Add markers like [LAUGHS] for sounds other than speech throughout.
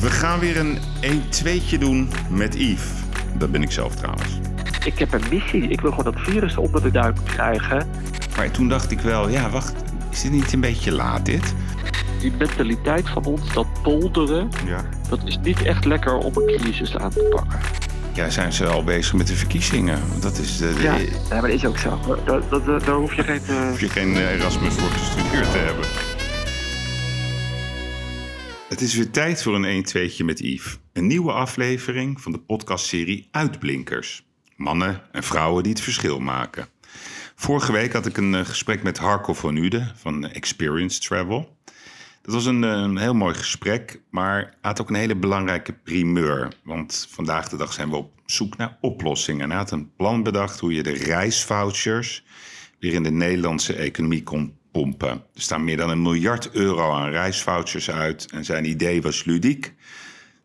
We gaan weer een 1-2'tje doen met Yves. Dat ben ik zelf trouwens. Ik heb een missie. Ik wil gewoon dat virus onder de duim krijgen. Maar toen dacht ik wel, ja wacht, is dit niet een beetje laat dit? Die mentaliteit van ons, dat polderen, Ja. dat is niet echt lekker om een crisis aan te pakken. Ja, zijn ze al bezig met de verkiezingen? Dat is de, de- Ja, maar dat is ook zo. Daar, daar, daar hoef je geen... eh, hoef je geen eh, Erasmus voor gestudeerd te hebben. Het is weer tijd voor een 1-2'tje met Yves. Een nieuwe aflevering van de podcastserie Uitblinkers. Mannen en vrouwen die het verschil maken. Vorige week had ik een eh, gesprek met Harco van Uden van Experience Travel. Dat was een, eh, heel mooi gesprek, maar had ook een hele belangrijke primeur. Want vandaag de dag zijn we op zoek naar oplossingen. En hij had een plan bedacht hoe je de reisvouchers weer in de Nederlandse economie kon pompen. Er staan meer dan een miljard euro aan reisvouchers uit. En zijn idee was ludiek.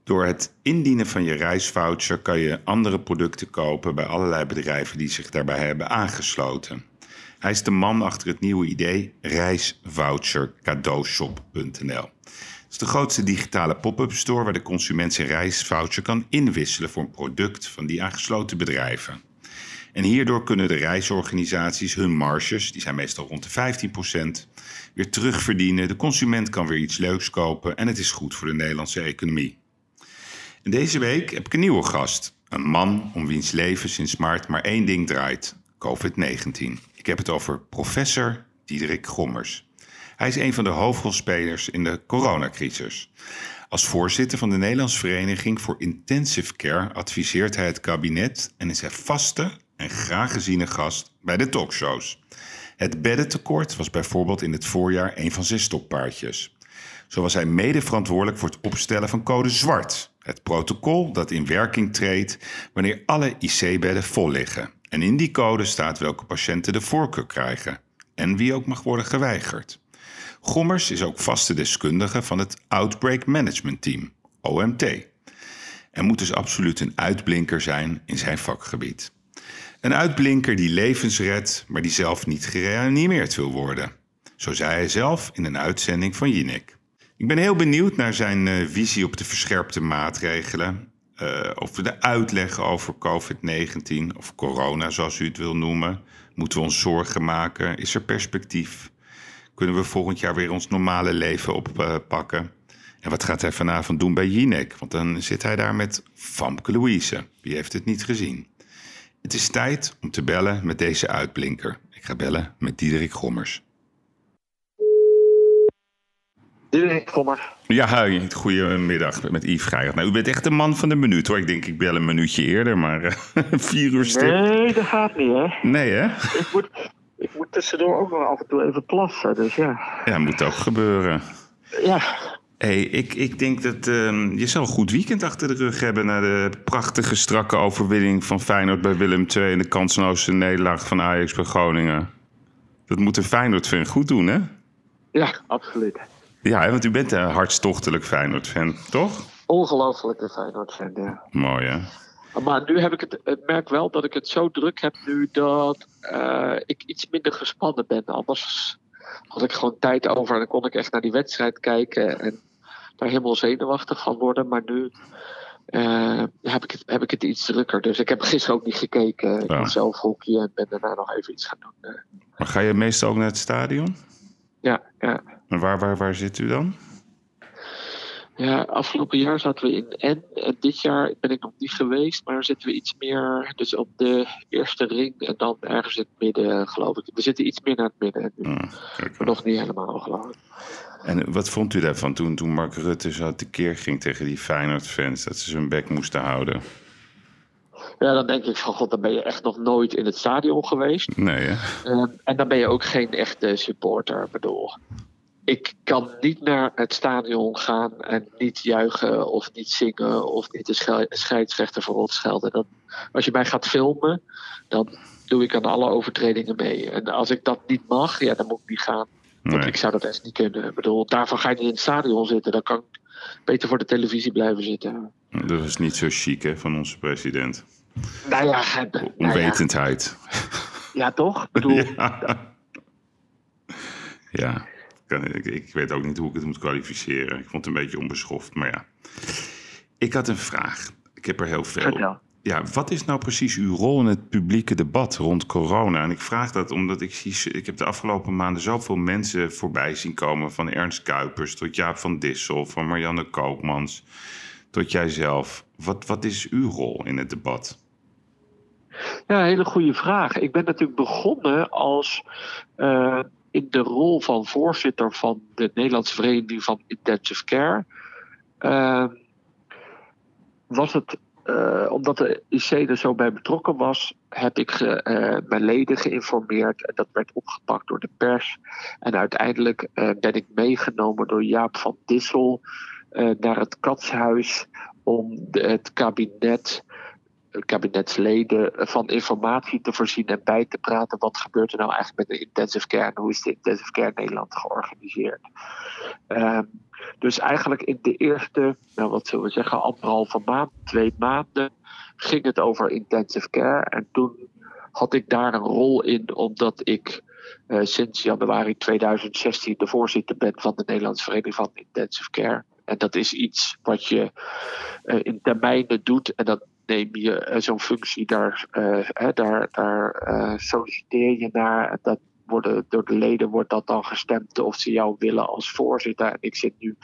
Door het indienen van je reisvoucher kan je andere producten kopen bij allerlei bedrijven die zich daarbij hebben aangesloten. Hij is de man achter het nieuwe idee reisvouchercadeaushop.nl. Het is de grootste digitale pop-up store waar de consument zijn reisvoucher kan inwisselen voor een product van die aangesloten bedrijven. En hierdoor kunnen de reisorganisaties hun marges, die zijn meestal rond de 15%, weer terugverdienen. De consument kan weer iets leuks kopen en het is goed voor de Nederlandse economie. Deze week heb ik een nieuwe gast. Een man om wiens leven sinds maart maar één ding draait: COVID-19. Ik heb het over professor Diederik Gommers. Hij is een van de hoofdrolspelers in de coronacrisis. Als voorzitter van de Nederlandse Vereniging voor Intensive Care adviseert hij het kabinet en is hij vaste en graag geziene gast bij de talkshows. Het beddentekort was bijvoorbeeld in het voorjaar een van zijn stokpaardjes. Zo was hij mede verantwoordelijk voor het opstellen van code zwart. Het protocol dat in werking treedt wanneer alle IC-bedden vol liggen. En in die code staat welke patiënten de voorkeur krijgen. En wie ook mag worden geweigerd. Gommers is ook vaste deskundige van het Outbreak Management Team, OMT. En moet dus absoluut een uitblinker zijn in zijn vakgebied. Een uitblinker die levens redt, maar die zelf niet gereanimeerd wil worden. Zo zei hij zelf in een uitzending van Jinek. Ik ben heel benieuwd naar zijn eh, visie op de verscherpte maatregelen. eh, over de uitleg over COVID-19 of corona, zoals u het wil noemen. Moeten we ons zorgen maken? Is er perspectief? Kunnen we volgend jaar weer ons normale leven oppakken? en wat gaat hij vanavond doen bij Jinek? Want dan zit hij daar met Famke Louise. Wie heeft het niet gezien? Het is tijd om te bellen met deze uitblinker. Ik ga bellen met Diederik Gommers. Dirk Gommer. Ja, hi, goedemiddag met Yves Geijert. Nou, u bent echt de man van de minuut hoor. Ik denk ik bel een minuutje eerder, maar eh, [LAUGHS] vier uur stip. Nee, dat gaat niet, hè. Nee hè? Ik moet, ik moet tussendoor ook nog af en toe even plassen, dus ja. Ja, moet ook gebeuren. Ja, hey, ik, ik denk dat ehm, je zal een goed weekend achter de rug hebben... na de prachtige, strakke overwinning van Feyenoord bij Willem II... en de kansloze nederlaag van Ajax bij Groningen. Dat moet de Feyenoord-fan goed doen, hè? ja, absoluut. Ja, want u bent een hartstochtelijk Feyenoord-fan, toch? Ongelooflijke Feyenoord-fan, ja. Mooi, hè? Maar nu heb ik het, ik merk wel dat ik het zo druk heb nu dat eh, ik iets minder gespannen ben. Anders had ik gewoon tijd over en dan kon ik echt naar die wedstrijd kijken en daar helemaal zenuwachtig van worden. Maar nu eh, heb, ik het, heb ik het iets drukker. Dus ik heb gisteren ook niet gekeken. Ik Ja. had zelf hockey en ben daarna nog even iets gaan doen. eh. Maar ga je meestal ook naar het stadion? ja, ja. En waar, waar, waar zit u dan? Ja, afgelopen jaar zaten we in N. En dit jaar ben ik nog niet geweest, maar zitten we iets meer dus op de eerste ring en dan ergens in het midden, geloof ik. We zitten iets meer naar het midden nu. Ah. Maar nog niet helemaal, geloof ik. En wat vond u daarvan toen, toen Mark Rutte zo tekeer ging tegen die Feyenoord-fans... dat ze zijn bek moesten houden? Ja, dan denk ik van god, dan ben je echt nog nooit in het stadion geweest. Nee, hè? Ehm, en dan ben je ook geen echte supporter. Ik bedoel, ik kan niet naar het stadion gaan en niet juichen of niet zingen of niet de schei- scheidsrechter verrot schelden. Dan, als je mij gaat filmen, dan doe ik aan alle overtredingen mee. En als ik dat niet mag, ja, dan moet ik niet gaan. Want Nee. ik zou dat echt niet kunnen. Ik bedoel, daarvan ga je niet in het stadion zitten. Dan kan ik beter voor de televisie blijven zitten. Dat is niet zo chic, hè, van onze president. Nou ja, het- nou ja, Onwetendheid. ja toch? Ik bedoel, [LAUGHS] Ja. Ja, ik, ik weet ook niet hoe ik het moet kwalificeren. Ik vond het een beetje onbeschoft, maar ja. Ik had een vraag. Ik heb er heel veel. Vertel. Ja, wat is nou precies uw rol in het publieke debat rond corona? En ik vraag dat omdat ik zie, ik heb de afgelopen maanden zoveel mensen voorbij zien komen. Van Ernst Kuipers tot Jaap van Dissel, van Marianne Koopmans, tot jijzelf. Wat, wat is uw rol in het debat? Ja, hele goede vraag. Ik ben natuurlijk begonnen als uh, in de rol van voorzitter van de Nederlandse Vereniging van Intensive Care. Uh, was het, uh, omdat de IC er zo bij betrokken was, heb ik ge, mijn leden geïnformeerd. En dat werd opgepakt door de pers. En uiteindelijk ben ik meegenomen door Jaap van Dissel naar het katshuis om het kabinet kabinetsleden van informatie te voorzien en bij te praten. Wat gebeurt er nou eigenlijk met de intensive care en hoe is de intensive care in Nederland georganiseerd? Dus eigenlijk in de eerste, nou wat zullen we zeggen, anderhalve maand, twee maanden, ging het over intensive care. En toen had ik daar een rol in, omdat ik uh, sinds januari 2016 de voorzitter ben van de Nederlandse Vereniging van Intensive Care. En dat is iets wat je uh, in termijnen doet. En dat neem je uh, zo'n functie, daar, daar, daar solliciteer je naar. Dat worden, door de leden wordt dat dan gestemd of ze jou willen als voorzitter. En ik zit nu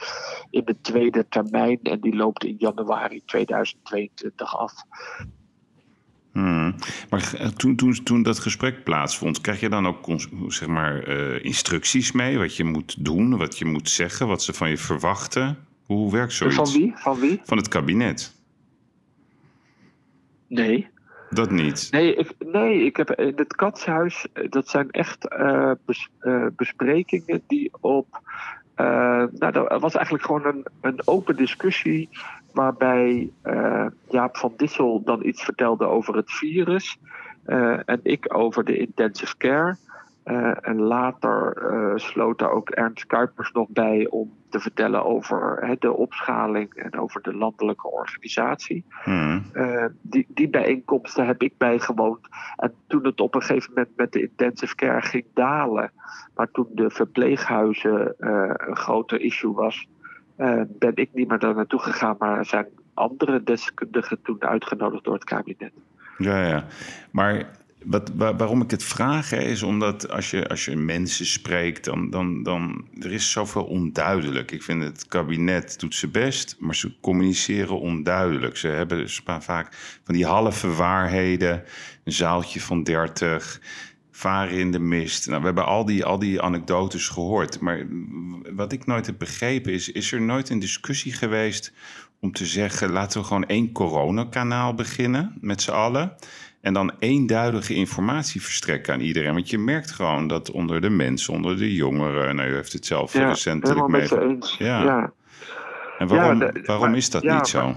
in mijn tweede termijn en die loopt in januari 2022 af. Hmm. Maar toen, toen, toen dat gesprek plaatsvond, krijg je dan ook zeg maar, uh, instructies mee? Wat je moet doen, wat je moet zeggen, wat ze van je verwachten? Hoe werkt zoiets? Van wie? Van wie? Van het kabinet. Nee. Dat niet? Nee, ik, nee, ik heb in het katshuis, dat zijn echt uh, besprekingen die op. Nou, dat was eigenlijk gewoon een, een open discussie. Waarbij Jaap van Dissel dan iets vertelde over het virus. en ik over de intensive care. Uh, en later uh, sloot daar ook Ernst Kuipers nog bij om te vertellen over he, de opschaling en over de landelijke organisatie. Hmm. Uh, die, die bijeenkomsten heb ik bijgewoond. En toen het op een gegeven moment met de intensive care ging dalen, maar toen de verpleeghuizen een groter issue was, ben ik niet meer daar naartoe gegaan, maar zijn andere deskundigen toen uitgenodigd door het kabinet. Ja, ja. Maar wat, waar, waarom ik het vraag is omdat als je, als je mensen spreekt, dan, dan, dan er is zoveel onduidelijk. Ik vind het kabinet doet ze best, maar ze communiceren onduidelijk. Ze hebben vaak van die halve waarheden, een zaaltje van 30, varen in de mist. Nou, we hebben al die, al die anekdotes gehoord. Maar wat ik nooit heb begrepen is, is er nooit een discussie geweest om te zeggen, laten we gewoon één coronakanaal beginnen met z'n allen. En dan eenduidige informatie verstrekken aan iedereen. Want je merkt gewoon dat onder de mensen, onder de jongeren. Nou, u heeft het zelf ja, recentelijk meegemaakt. Ja. ja. En waarom, Ja, de- waarom maar- is dat niet zo? maar-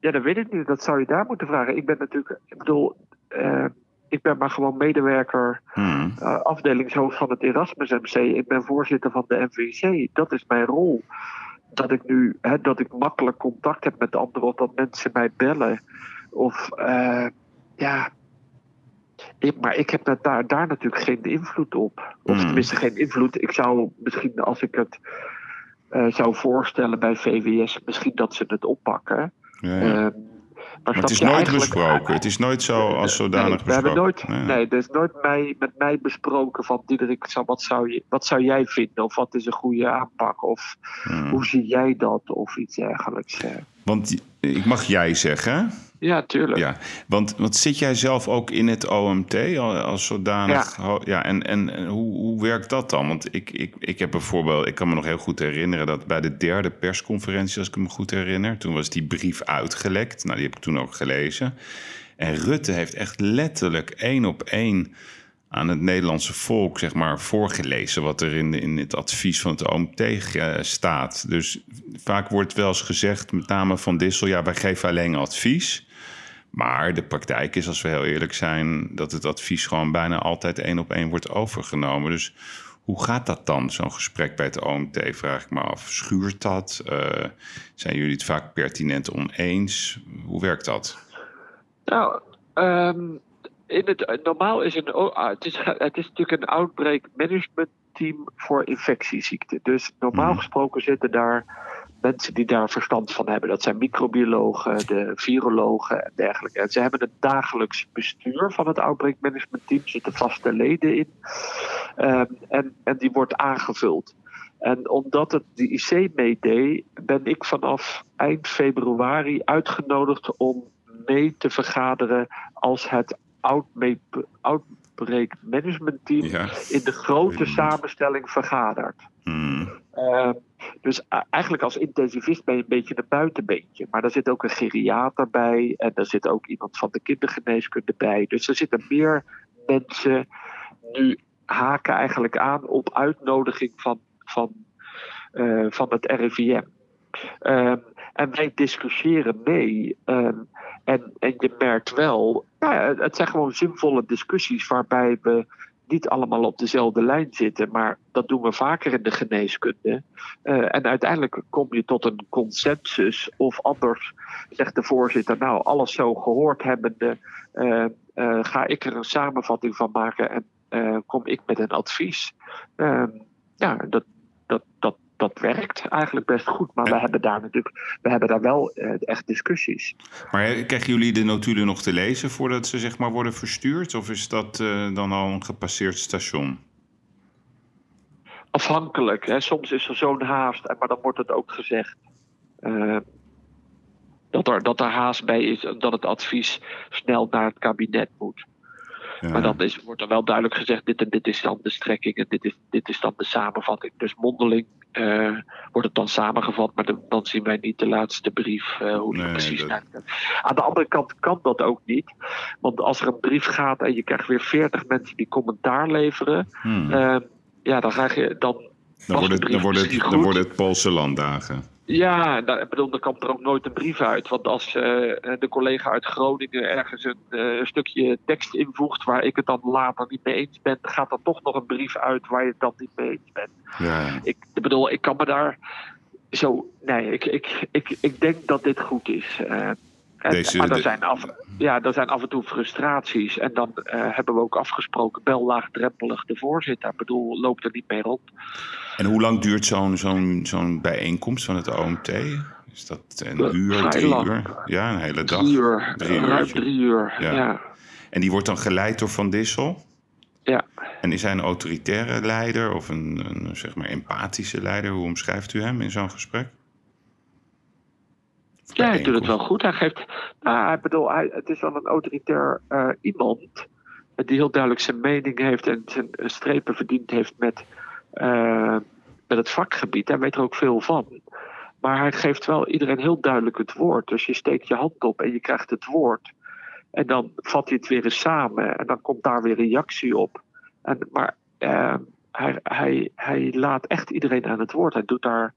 Ja, dat weet ik niet. Dat zou je daar moeten vragen. Ik ben natuurlijk, ik bedoel, eh, ik ben maar gewoon medewerker, Hmm. eh, afdelingshoofd van het Erasmus MC. Ik ben voorzitter van de MVC. Dat is mijn rol. Dat ik nu, hè, dat ik makkelijk contact heb met anderen, of dat mensen mij bellen. Of, eh, ja. Ik, maar ik heb dat daar, daar natuurlijk geen invloed op. Of Hmm. tenminste geen invloed. Ik zou misschien, als ik het eh, zou voorstellen bij VWS, misschien dat ze het oppakken. Ja, ja. Ehm, maar het is nooit besproken. Het is nooit zo als zodanig nee, hebben besproken. nooit, Nee. nee, er is nooit mij, met mij besproken van Diederik, wat zou, je, wat zou jij vinden? Of wat is een goede aanpak? Of Hmm. hoe zie jij dat? Of iets dergelijks. Want ik mag jij zeggen? Ja, tuurlijk. Ja, want, want zit jij zelf ook in het OMT al- als zodanig? Ja. ja en en, en hoe, hoe werkt dat dan? Want ik, ik, ik heb bijvoorbeeld, ik kan me nog heel goed herinneren dat bij de derde persconferentie, als ik me goed herinner, toen was die brief uitgelekt. Nou, die heb ik toen ook gelezen. En Rutte heeft echt letterlijk één op één aan het Nederlandse volk, zeg maar, voorgelezen wat er in, in het advies van het OMT eh, staat. Dus vaak wordt wel eens gezegd, met name van Dissel, ja, wij geven alleen advies. Maar de praktijk is, als we heel eerlijk zijn, dat het advies gewoon bijna altijd één op één wordt overgenomen. Dus hoe gaat dat dan, zo'n gesprek bij het OMT, vraag ik me af. Schuurt dat? Eh, zijn jullie het vaak pertinent oneens? Hoe werkt dat? Nou, ehm, in het, normaal is een, oh, ah, het, is, [LAUGHS] het is natuurlijk een outbreak management team voor infectieziekten. Dus normaal Mhm. gesproken zitten daar mensen die daar verstand van hebben. Dat zijn microbiologen, de virologen en dergelijke. En ze hebben het dagelijks bestuur van het Outbreak Management Team. Er zitten vaste leden in. Ehm, en, en die wordt aangevuld. En omdat het de IC meedeed, ben ik vanaf eind februari uitgenodigd om mee te vergaderen als het Outbreak Management Team in de grote samenstelling vergadert. Hmm. Ehm, dus eigenlijk als intensivist ben je een beetje een buitenbeentje. Maar daar zit ook een geriater bij. En daar zit ook iemand van de kindergeneeskunde bij. Dus er zitten meer mensen nu haken eigenlijk aan op uitnodiging van, van, uh, van het RIVM. Ehm, en wij discussiëren mee. Ehm, en, en je merkt wel, ja, het zijn gewoon zinvolle discussies waarbij we niet allemaal op dezelfde lijn zitten, maar dat doen we vaker in de geneeskunde. Uh, en uiteindelijk kom je tot een consensus, of anders zegt de voorzitter, nou, alles zo gehoord hebbende, uh, ga ik er een samenvatting van maken en kom ik met een advies. Ehm, ja, dat, dat, dat, dat werkt eigenlijk best goed. Maar we hebben daar natuurlijk we hebben daar wel uh, echt discussies. Maar krijgen jullie de notulen nog te lezen voordat ze zeg maar worden verstuurd? Of is dat uh, dan al een gepasseerd station? Afhankelijk. Hè. Soms is er zo'n haast, maar dan wordt het ook gezegd. Uh, dat, er, dat er haast bij is en dat het advies snel naar het kabinet moet. Maar dan is, wordt er wel duidelijk gezegd: dit en dit is dan de strekking en dit is, dit is dan de samenvatting. Dus mondeling uh, wordt het dan samengevat, maar dan zien wij niet de laatste brief, uh, hoe die precies dat... Aan de andere kant kan dat ook niet. Want als er een brief gaat en je krijgt weer 40 mensen die commentaar leveren, hmm. uh, ja, dan krijg je dan. Dan wordt het, dan wordt het, dan wordt het Poolse landdagen. Ja, nou, ik bedoel, er komt er ook nooit een brief uit. Want als uh, de collega uit Groningen ergens een, uh, stukje tekst invoegt waar ik het dan later niet mee eens ben, gaat er toch nog een brief uit waar je het dan niet mee eens bent. Ja. Ik, ik bedoel, ik kan me daar zo. Nee, ik, ik, ik, ik denk dat dit goed is. Uh, Deze, maar er zijn, af, ja, er zijn af en toe frustraties. En dan hebben we ook afgesproken, bel laagdrempelig de voorzitter. Ik bedoel, loopt er niet mee rond. En hoe lang duurt zo'n zo'n zo'n bijeenkomst van het OMT? Is dat een uur, drie uur? Ja, een hele dag. Drie uur, drie ruim drie uur, ja. En die wordt dan geleid door Van Dissel? Ja. En is hij een autoritaire leider of een, een zeg maar empathische leider? Hoe omschrijft u hem in zo'n gesprek? Ja, hij doet het wel goed. Hij geeft, nou, ik bedoel, hij, het is wel een autoritair uh, iemand die heel duidelijk zijn mening heeft en zijn strepen verdiend heeft met uh, met het vakgebied. Hij weet er ook veel van. Maar hij geeft wel iedereen heel duidelijk het woord. Dus je steekt je hand op en je krijgt het woord. En dan vat hij het weer eens samen en dan komt daar weer reactie op. En, maar uh, hij, hij, hij laat echt iedereen aan het woord. Hij doet daar,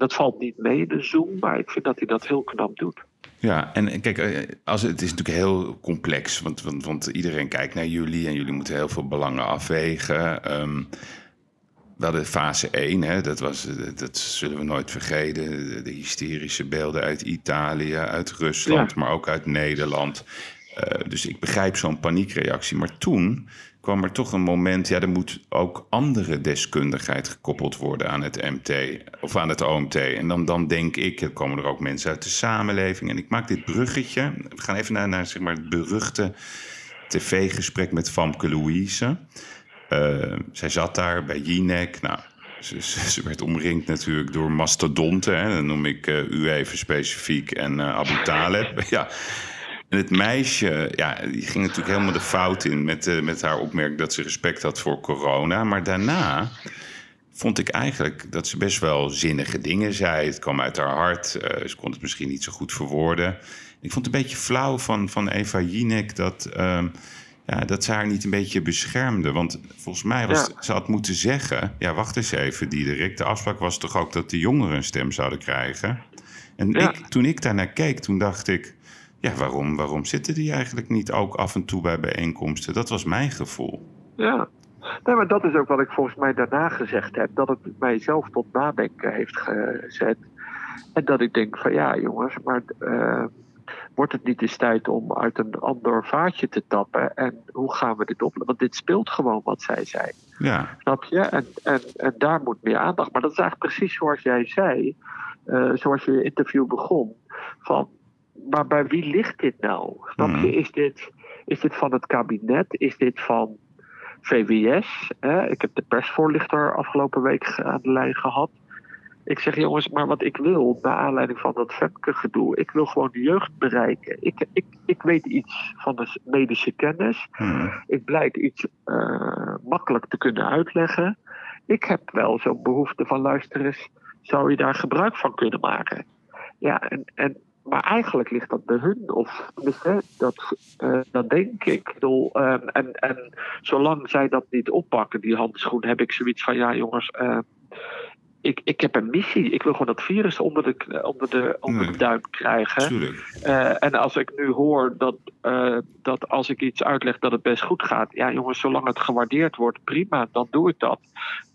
dat valt niet mee in de Zoom, maar ik vind dat hij dat heel knap doet. Ja, en kijk, eh, als, het is natuurlijk heel complex, want, want, want iedereen kijkt naar jullie en jullie moeten heel veel belangen afwegen. Um, we hadden fase 1, hè, dat, was, dat zullen we nooit vergeten. De, hysterische beelden uit Italië, uit Rusland, maar ook uit Nederland. Uh, dus ik begrijp zo'n paniekreactie. Maar toen kwam er toch een moment, ja, er moet ook andere deskundigheid gekoppeld worden aan het MT of aan het OMT. En dan, dan denk ik, er komen er ook mensen uit de samenleving. En ik maak dit bruggetje. We gaan even naar, naar zeg maar, het beruchte tv-gesprek met Famke Louise. Uh, zij zat daar bij Jinek. Nou, ze, ze, [LAUGHS] werd omringd natuurlijk door mastodonten. Hè. Dan noem ik uh, u even specifiek en uh, Abu Taleb. [LAUGHS] ja. En het meisje, ja, die ging natuurlijk helemaal de fout in met, met haar opmerking dat ze respect had voor corona. Maar daarna vond ik eigenlijk dat ze best wel zinnige dingen zei. Het kwam uit haar hart. ze kon het misschien niet zo goed verwoorden. Ik vond het een beetje flauw van, van Eva Jinek dat ehm, ja, dat ze haar niet een beetje beschermde. Want volgens mij was ze had moeten zeggen... ja, wacht eens even, Diederik. De afspraak was toch ook dat de jongeren een stem zouden krijgen? En ik, toen ik daarnaar keek, toen dacht ik... ja, waarom, waarom zitten die eigenlijk niet ook af en toe bij bijeenkomsten? Dat was mijn gevoel. Ja, Nee, maar dat is ook wat ik volgens mij daarna gezegd heb. Dat het mijzelf tot nadenken heeft gezet. En dat ik denk van ja, jongens, maar uh, wordt het niet eens tijd om uit een ander vaatje te tappen? En hoe gaan we dit oplossen? Want dit speelt gewoon wat zij zei. Ja. Snap je? En, en, en daar moet meer aandacht. Maar dat is eigenlijk precies zoals jij zei. eh, zoals je interview begon, van maar bij wie ligt dit nou? Snap je? Mhm. Is dit, is dit van het kabinet? Is dit van VWS? Ik heb de persvoorlichter afgelopen week aan de lijn gehad. Ik zeg jongens, maar wat ik wil, naar aanleiding van dat Femke-gedoe, ik wil gewoon de jeugd bereiken. Ik, ik, ik weet iets van de medische kennis. Hm. Ik blijk iets eh, makkelijk te kunnen uitleggen. Ik heb wel zo'n behoefte van luister eens, zou je daar gebruik van kunnen maken? Ja, en, en, maar eigenlijk ligt dat bij hun. Of tenminste, dat, eh, dat denk ik. Bedoel, ehm, en, en zolang zij dat niet oppakken, die handschoen, heb ik zoiets van: ja, jongens. eh, ik, ik heb een missie. Ik wil gewoon dat virus onder de, onder de, onder Nee. de duim krijgen. Eh, en als ik nu hoor dat, eh, dat als ik iets uitleg dat het best goed gaat. Ja, jongens, zolang het gewaardeerd wordt, prima, dan doe ik dat.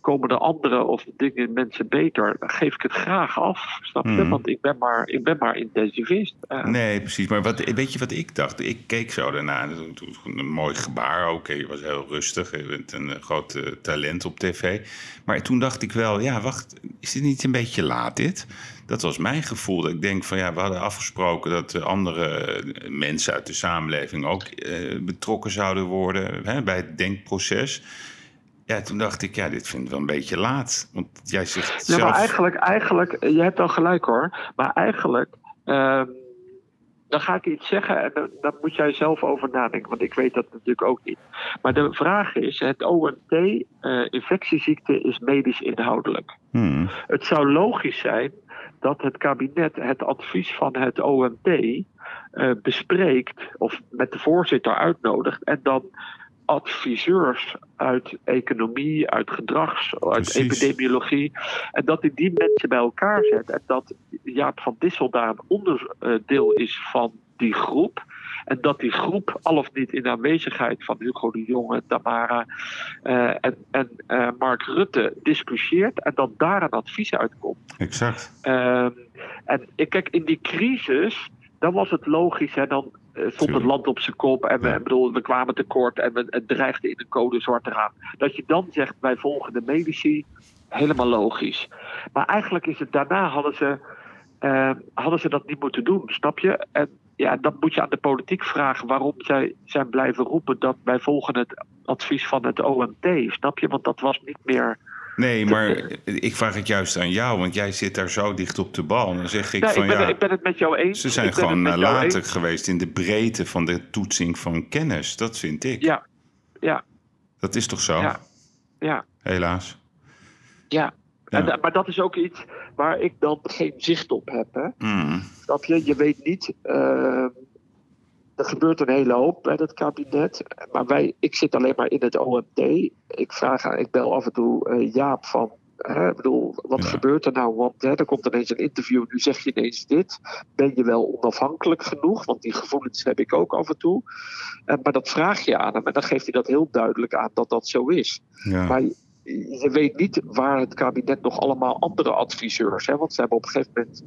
Komen de anderen of dingen mensen beter, dan geef ik het graag af. Snap je? Mhm. Want ik ben maar, ik ben maar intensivist. Eh, Nee, precies. Maar wat, weet je wat ik dacht? Ik keek zo daarna. Een mooi gebaar ook. Je was heel rustig. Je bent een groot talent op tv. Maar toen dacht ik wel, ja, wacht. Is dit niet een beetje laat, dit? Dat was mijn gevoel. Dat ik denk van, ja, we hadden afgesproken... dat eh, andere eh, mensen uit de samenleving ook eh, betrokken zouden worden... Hè, bij het denkproces. Ja, toen dacht ik, ja, dit vind ik wel een beetje laat. Want jij zegt Ja, zelf... maar eigenlijk, eigenlijk, je hebt wel gelijk hoor. Maar eigenlijk, ehm, dan ga ik iets zeggen en dan, dan moet jij zelf over nadenken. Want ik weet dat natuurlijk ook niet. Maar de vraag is, het OMT, eh, infectieziekte, is medisch inhoudelijk. Hmm, Het zou logisch zijn dat het kabinet het advies van het OMT eh, bespreekt of met de voorzitter uitnodigt en dan adviseurs uit economie, uit gedrags, uit epidemiologie en dat hij die mensen bij elkaar zet en dat Jaap van Dissel daar een onderdeel is van die groep. En dat die groep, al of niet in aanwezigheid van Hugo de Jonge, Tamara eh, en, en eh, Mark Rutte, discussieert en dat daar een advies uitkomt. exact. Ehm, en ik kijk, in die crisis, dan was het logisch, hè, dan stond het land op zijn kop en we, Ja. bedoel, we kwamen tekort en we, het dreigde in een code zwart te gaan. Dat je dan zegt, wij volgen de medici, helemaal logisch. Maar eigenlijk is het daarna hadden ze, eh, hadden ze dat niet moeten doen, snap je? En ja, dan moet je aan de politiek vragen waarom zij zijn blijven roepen dat wij volgen het advies van het OMT, snap je? Want dat was niet meer. Nee, maar ik vraag het juist aan jou, want jij zit daar zo dicht op de bal. En dan zeg ik van ik, ben, ja, ik ben het met jou eens. ze zijn gewoon eens. geweest in de breedte van de toetsing van kennis. Dat vind ik. Ja, ja, Dat is toch zo? ja, ja. Helaas. ja. Ja. En, maar dat is ook iets waar ik dan geen zicht op heb. Hè? Mm, Snap je? Je weet niet. ehm, er gebeurt een hele hoop bij dat kabinet. Maar wij, ik zit alleen maar in het OMT. Ik, vraag aan, ik bel af en toe eh, Jaap van. Hè, ik bedoel, wat Ja. gebeurt er nou? Want hè, er komt ineens een interview. Nu zeg je ineens dit. Ben je wel onafhankelijk genoeg? Want die gevoelens heb ik ook af en toe. Eh, maar dat vraag je aan hem. En dan geeft hij dat heel duidelijk aan dat dat zo is. ja. Maar je- je weet niet waar het kabinet nog allemaal andere adviseurs. Hè? Want ze hebben op een gegeven moment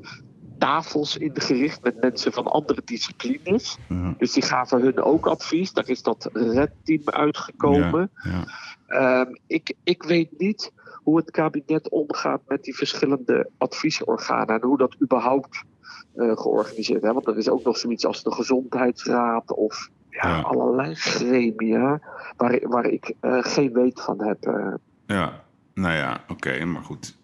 tafels ingericht met mensen van andere disciplines. ja, Dus die gaven hun ook advies. Daar is dat redteam uitgekomen. ja. Ehm, ik, ik weet niet hoe het kabinet omgaat met die verschillende adviesorganen. En hoe dat überhaupt eh, georganiseerd is. Want er is ook nog zoiets als de gezondheidsraad of ja, Ja. allerlei gremia waar, waar ik eh, geen weet van heb. eh. Ja, nou ja, oké, maar goed.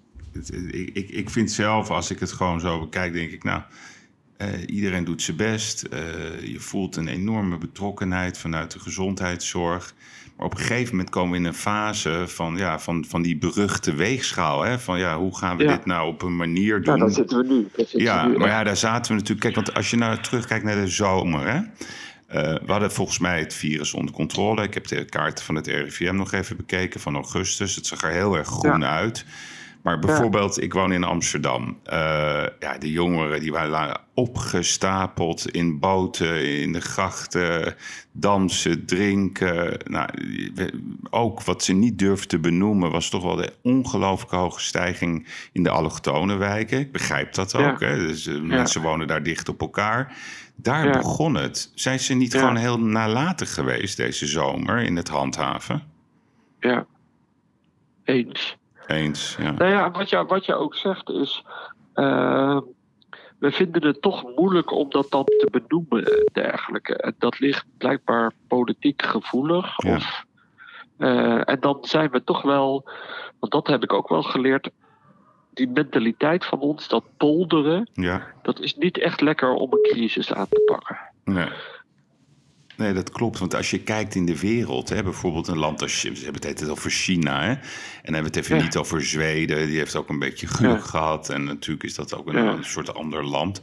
Ik, ik, ik vind zelf, als ik het gewoon zo bekijk, denk ik, nou, eh, iedereen doet zijn best. Eh, je voelt een enorme betrokkenheid vanuit de gezondheidszorg. Maar op een gegeven moment komen we in een fase van, ja, van, van die beruchte weegschaal. Hè? Van ja, hoe gaan we Ja. dit nou op een manier doen? Nou, daar zitten we nu. Zitten Ja, we nu maar ja, daar zaten we natuurlijk. Kijk, want als je nou terugkijkt naar de zomer, hè. eh, we hadden volgens mij het virus onder controle. Ik heb de kaarten van het RIVM nog even bekeken van augustus. Het zag er heel erg groen uit. Maar bijvoorbeeld, ik woon in Amsterdam. Eh, ja, de jongeren die waren opgestapeld in boten, in de grachten, dansen, drinken. Nou, ook wat ze niet durfden te benoemen was toch wel de ongelooflijk hoge stijging in de allochtone wijken. Ik begrijp dat Ja. ook. Hè? Dus, eh, Mensen wonen daar dicht op elkaar. Daar begon het. Zijn ze niet gewoon heel nalatig geweest deze zomer in het handhaven? Ja. Eens. Eens, ja. Nou ja, wat je, wat je ook zegt is. uh, we vinden het toch moeilijk om dat dan te benoemen en dergelijke. En dat ligt blijkbaar politiek gevoelig. Ja. Of, uh, en dan zijn we toch wel, want dat heb ik ook wel geleerd, die mentaliteit van ons, dat polderen, Ja, dat is niet echt lekker om een crisis aan te pakken. nee. Nee, dat klopt. Want als je kijkt in de wereld, hè, bijvoorbeeld een land als... We hebben het altijd over China, hè? En dan hebben we het even Ja. niet over Zweden. Die heeft ook een beetje geluk Ja. gehad. En natuurlijk is dat ook een, Ja. een soort ander land.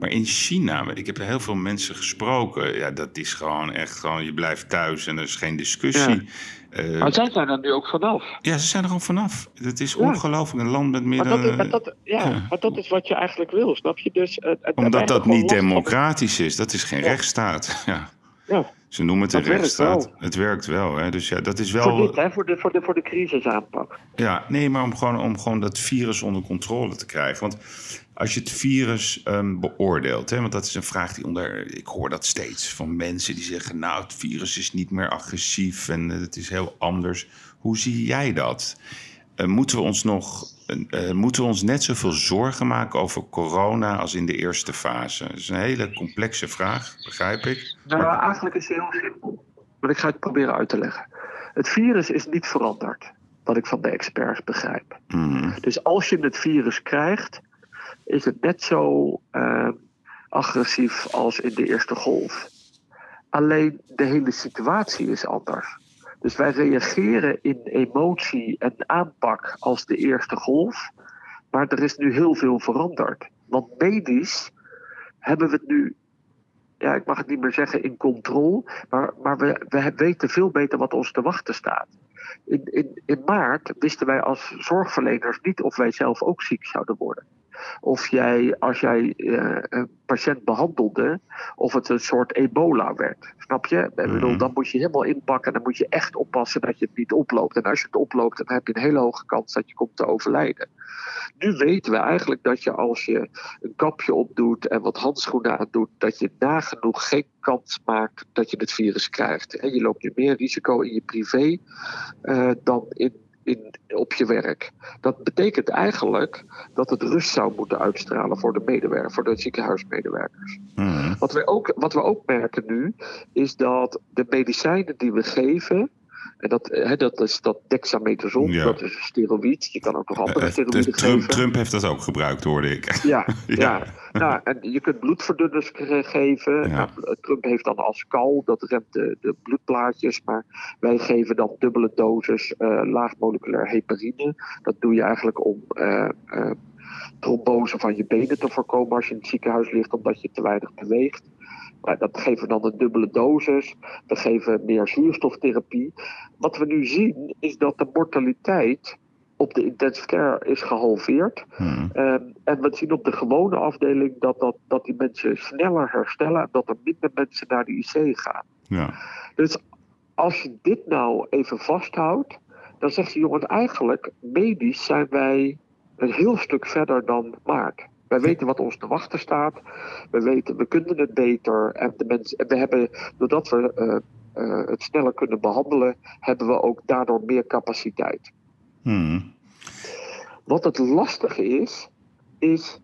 Maar in China, ik heb heel veel mensen gesproken. Ja, dat is gewoon echt gewoon... Je blijft thuis en er is geen discussie. Ja, Maar zij zijn er nu ook vanaf. ja ze zijn er gewoon vanaf. Het is ongelooflijk. Een land met meer Maar dat, dan... maar, dat, ja, ja. maar dat is wat je eigenlijk wil, snap je? Dus, het- het- Omdat dat niet van- democratisch is. Dat is geen rechtsstaat. [LAUGHS] Ja. Ja, Ze noemen het een rechtsstaat. Het werkt wel. Hè? Dus ja, dat is voor wel. dit, hè, voor de, voor de, voor de crisisaanpak. Ja, nee, maar om gewoon, om gewoon dat virus onder controle te krijgen. Want als je het virus ehm, beoordeelt, hè, want dat is een vraag die onder. Ik hoor dat steeds van mensen die zeggen: Nou, het virus is niet meer agressief en het is heel anders. Hoe zie jij dat? Eh, moeten, we ons nog, eh, moeten we ons net zoveel zorgen maken over corona als in de eerste fase? Dat is een hele complexe vraag, begrijp ik. Nou, eigenlijk is het heel simpel. Maar ik ga het proberen uit te leggen. Het virus is niet veranderd, wat ik van de experts begrijp. Mhm. Dus als je het virus krijgt, is het net zo eh, agressief als in de eerste golf. Alleen de hele situatie is anders. Dus wij reageren in emotie en aanpak als de eerste golf. Maar er is nu heel veel veranderd. Want medisch hebben we het nu, ja, ik mag het niet meer zeggen in controle, maar, maar we, we weten veel beter wat ons te wachten staat. In, in, in maart wisten wij als zorgverleners niet of wij zelf ook ziek zouden worden. Of jij, als jij eh, een patiënt behandelde, of het een soort ebola werd. Snap je? Bedoel, Mhm. dan moet je helemaal inpakken en dan moet je echt oppassen dat je het niet oploopt. En als je het oploopt, dan heb je een hele hoge kans dat je komt te overlijden. Nu weten we eigenlijk dat je als je een kapje opdoet en wat handschoenen aandoet, dat je nagenoeg geen kans maakt dat je het virus krijgt. En je loopt nu meer risico in je privé eh, dan in, in, op je werk. Dat betekent eigenlijk dat het rust zou moeten uitstralen voor de medewerker, voor de ziekenhuismedewerkers. Mhm. Wat we, ook, wat we ook merken nu, is dat de medicijnen die we geven. En dat, eh, hè, dat is dat dexamethason, Ja. dat is een steroïd. Je kan ook nog andere Eh, steroïden Trump, geven. Trump heeft dat ook gebruikt, hoorde ik. [LAUGHS] [LAUGHS] Ja, Ja. ja. Nou, en je kunt bloedverdunners geven. Ja. Nou, Trump heeft dan Ascal, dat remt de, de bloedplaatjes. Maar wij geven dan dubbele doses eh laagmoleculair heparine. Dat doe je eigenlijk om eh, eh, trombose van je benen te voorkomen als je in het ziekenhuis ligt omdat je te weinig beweegt. Maar dat geven we dan een dubbele dosis. We geven meer zuurstoftherapie. Wat we nu zien is dat de mortaliteit op de intensive care is gehalveerd. Mhm. Ehm, en we zien op de gewone afdeling dat, dat, dat die mensen sneller herstellen en dat er minder mensen naar de IC gaan. Ja. Dus als je dit nou even vasthoudt, dan zegt je jongen eigenlijk, medisch zijn wij een heel stuk verder dan maart. Wij weten wat ons te wachten staat. We weten, we kunnen het beter. En de mensen, en we hebben, doordat we eh, eh, het sneller kunnen behandelen, hebben we ook daardoor meer capaciteit. Mhm. Wat het lastige is, is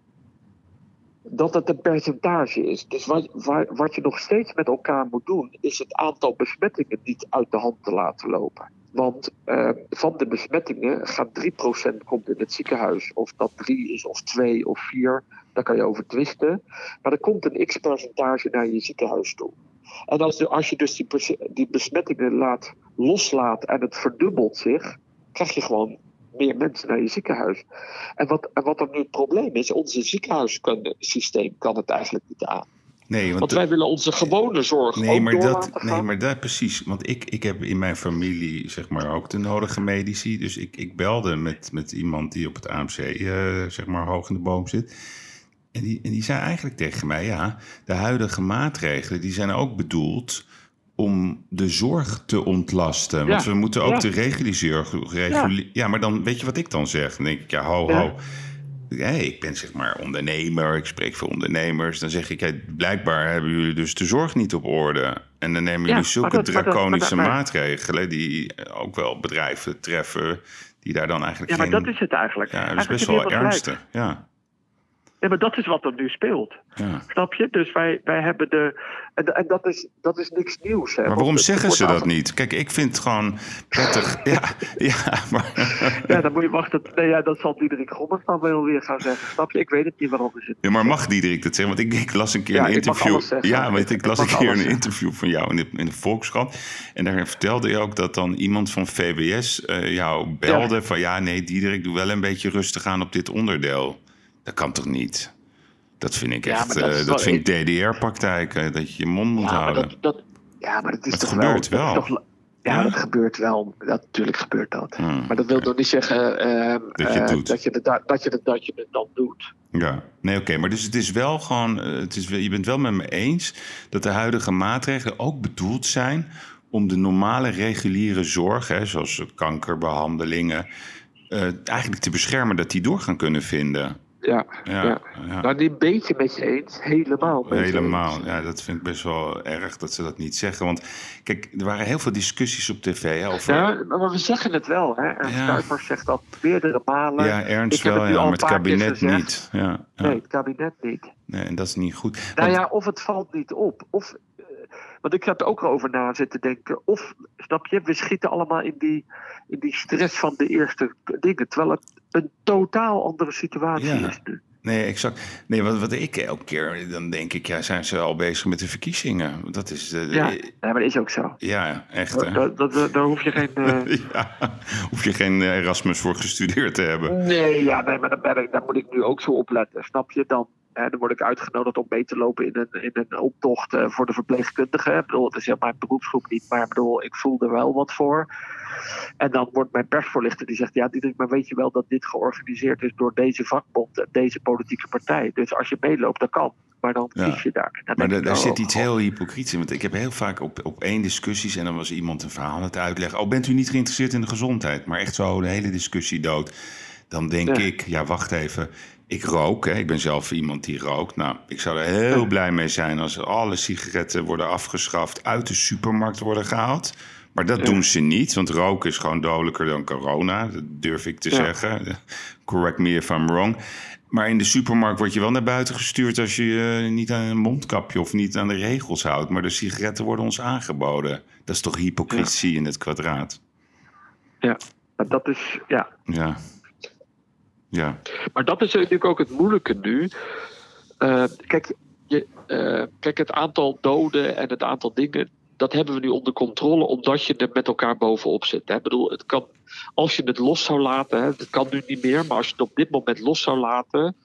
dat het een percentage is. Dus wat, wat je nog steeds met elkaar moet doen, is het aantal besmettingen niet uit de hand te laten lopen. Want eh, van de besmettingen gaat 3% komt in het ziekenhuis. Of dat 3 is, of 2 of 4, daar kan je over twisten. Maar er komt een x-percentage naar je ziekenhuis toe. En als, de- als je dus die, die besmettingen laat, loslaat en het verdubbelt zich, krijg je gewoon meer mensen naar je ziekenhuis. En wat, en wat er nu het probleem is, onze ziekenhuissysteem kan het eigenlijk niet aan. Nee, want, Want wij willen onze gewone zorg nee, ook maar door dat, laten gaan. nee, maar dat precies. Want ik, ik heb in mijn familie zeg maar ook de nodige medici. Dus ik, ik belde met, met iemand die op het AMC eh, zeg maar hoog in de boom zit. En die, en die zei eigenlijk tegen mij, ja, de huidige maatregelen die zijn ook bedoeld om de zorg te ontlasten. Want Ja, we moeten ook ja. de zorg regulieren. Ja. maar dan weet je wat ik dan zeg? Dan denk ik, ja, ho, Ja. ho. Ja, ik ben zeg maar ondernemer, ik spreek voor ondernemers. Dan zeg ik, ja, blijkbaar hebben jullie dus de zorg niet op orde. En dan nemen Ja, jullie zulke dat- dat- draconische dat- maatregelen... die ook wel bedrijven treffen, die daar dan eigenlijk Ja, maar geen... dat is het eigenlijk. Ja, dat is best wel ernstig. Ja. Nee, maar dat is wat er nu speelt. Ja. Snap je? Dus wij, wij hebben de. En, en dat, is, dat is niks nieuws. Hè? Maar waarom het zeggen ze dat niet? Kijk, ik vind het gewoon prettig. [LAUGHS] Ja, ja maar. Ja, dan moet je wachten. Nee, ja, dat zal Diederik Gommers dan wel weer gaan zeggen. Snap je? Ik weet het niet waarom is het. Ja, maar mag Diederik dat zeggen? Want ik, ik las een keer Ja, een ik mag interview. Ja, weet ik, Ik las een keer een interview van jou in de, in de Volkskrant. En daar vertelde je ook dat dan iemand van VWS eh, jou belde van ja, nee, Diederik, doe wel een beetje rustig aan op dit onderdeel. Dat kan toch niet? Dat vind ik echt, dat eh, dat vind ik DDR-praktijk, eh, dat je je mond moet Ja, houden. dat, dat, ja, maar dat is Het toch gebeurt wel. toch- ja, Ja? dat gebeurt wel. Dat, natuurlijk gebeurt dat. Hmm. Maar dat wil nog niet zeggen ehm, Dat je het eh, doet. dat, je het, da- dat, je het, dat je het dan doet. Ja, nee, oké. Maar dus het is wel gewoon, het is, je bent wel met me eens dat de huidige maatregelen ook bedoeld zijn om de normale reguliere zorg, hè, zoals kankerbehandelingen, eh, eigenlijk te beschermen dat die door gaan kunnen vinden. Ja, Ja, ja. ja. Nou, niet een beetje met je eens, helemaal met Helemaal. eens. Ja, dat vind ik best wel erg dat ze dat niet zeggen. Want kijk, er waren heel veel discussies op tv hè, over. Ja, maar we zeggen het wel. Hè? Ernst Ja. Kuipers zegt dat meerdere malen. Ja, Ernst wel, ja, maar het kabinet niet. Ja. Nee, het kabinet niet. Nee, en dat is niet goed. Nou Want- ja, of het valt niet op. Of, want ik heb er ook over na zitten denken. Of, snap je, we schieten allemaal in die, in die stress van de eerste dingen. Terwijl het een totaal andere situatie Ja. is nu. Nee, exact. Nee, wat, wat ik elke keer, dan denk ik, ja, zijn ze al bezig met de verkiezingen? Dat is, de, Ja, nee, maar dat is ook zo. ja, echt hè? Daar, hoef je geen... [LAUGHS] eh, Ja, hoef je geen eh, Erasmus voor gestudeerd te hebben. Nee, ja, nee, maar daar, ben ik, daar moet ik nu ook zo op letten. Snap je? Dan, dan word ik uitgenodigd om mee te lopen in een, in een optocht eh, voor de verpleegkundigen. Ik bedoel, het is ja mijn beroepsgroep niet, maar ik bedoel, ik voel er wel wat voor. En dan wordt mijn persvoorlichter die zegt: Ja, Diederik, maar weet je wel dat dit georganiseerd is door deze vakbond en deze politieke partij. Dus als je meeloopt, dat kan. Maar dan Ja. kies je daar. Dan Maar daar, oh, zit iets God. heel hypocriets in. Want ik heb heel vaak op, op één discussies... en dan was iemand een verhaal aan het uitleggen... oh, bent u niet geïnteresseerd in de gezondheid? Maar echt zo de hele discussie dood. Dan denk Ja. ik, ja, wacht even... Ik rook, hè. ik ben zelf iemand die rookt. Nou, ik zou er heel blij mee zijn als alle sigaretten worden afgeschaft, uit de supermarkt worden gehaald. Maar dat Ja. doen ze niet, want roken is gewoon dodelijker dan corona. Dat durf ik te Ja. zeggen. Correct me if I'm wrong. Maar in de supermarkt word je wel naar buiten gestuurd als je je niet aan een mondkapje of niet aan de regels houdt. Maar de sigaretten worden ons aangeboden. Dat is toch hypocrisie in het kwadraat? Ja, dat is. Ja. Ja. Ja. Maar dat is natuurlijk ook het moeilijke nu. Eh, kijk, je, eh, kijk, het aantal doden en het aantal dingen. Dat hebben we nu onder controle, omdat je er met elkaar bovenop zit. Hè. Ik bedoel, het kan, als je het los zou laten, het kan nu niet meer, maar als je het op dit moment los zou laten,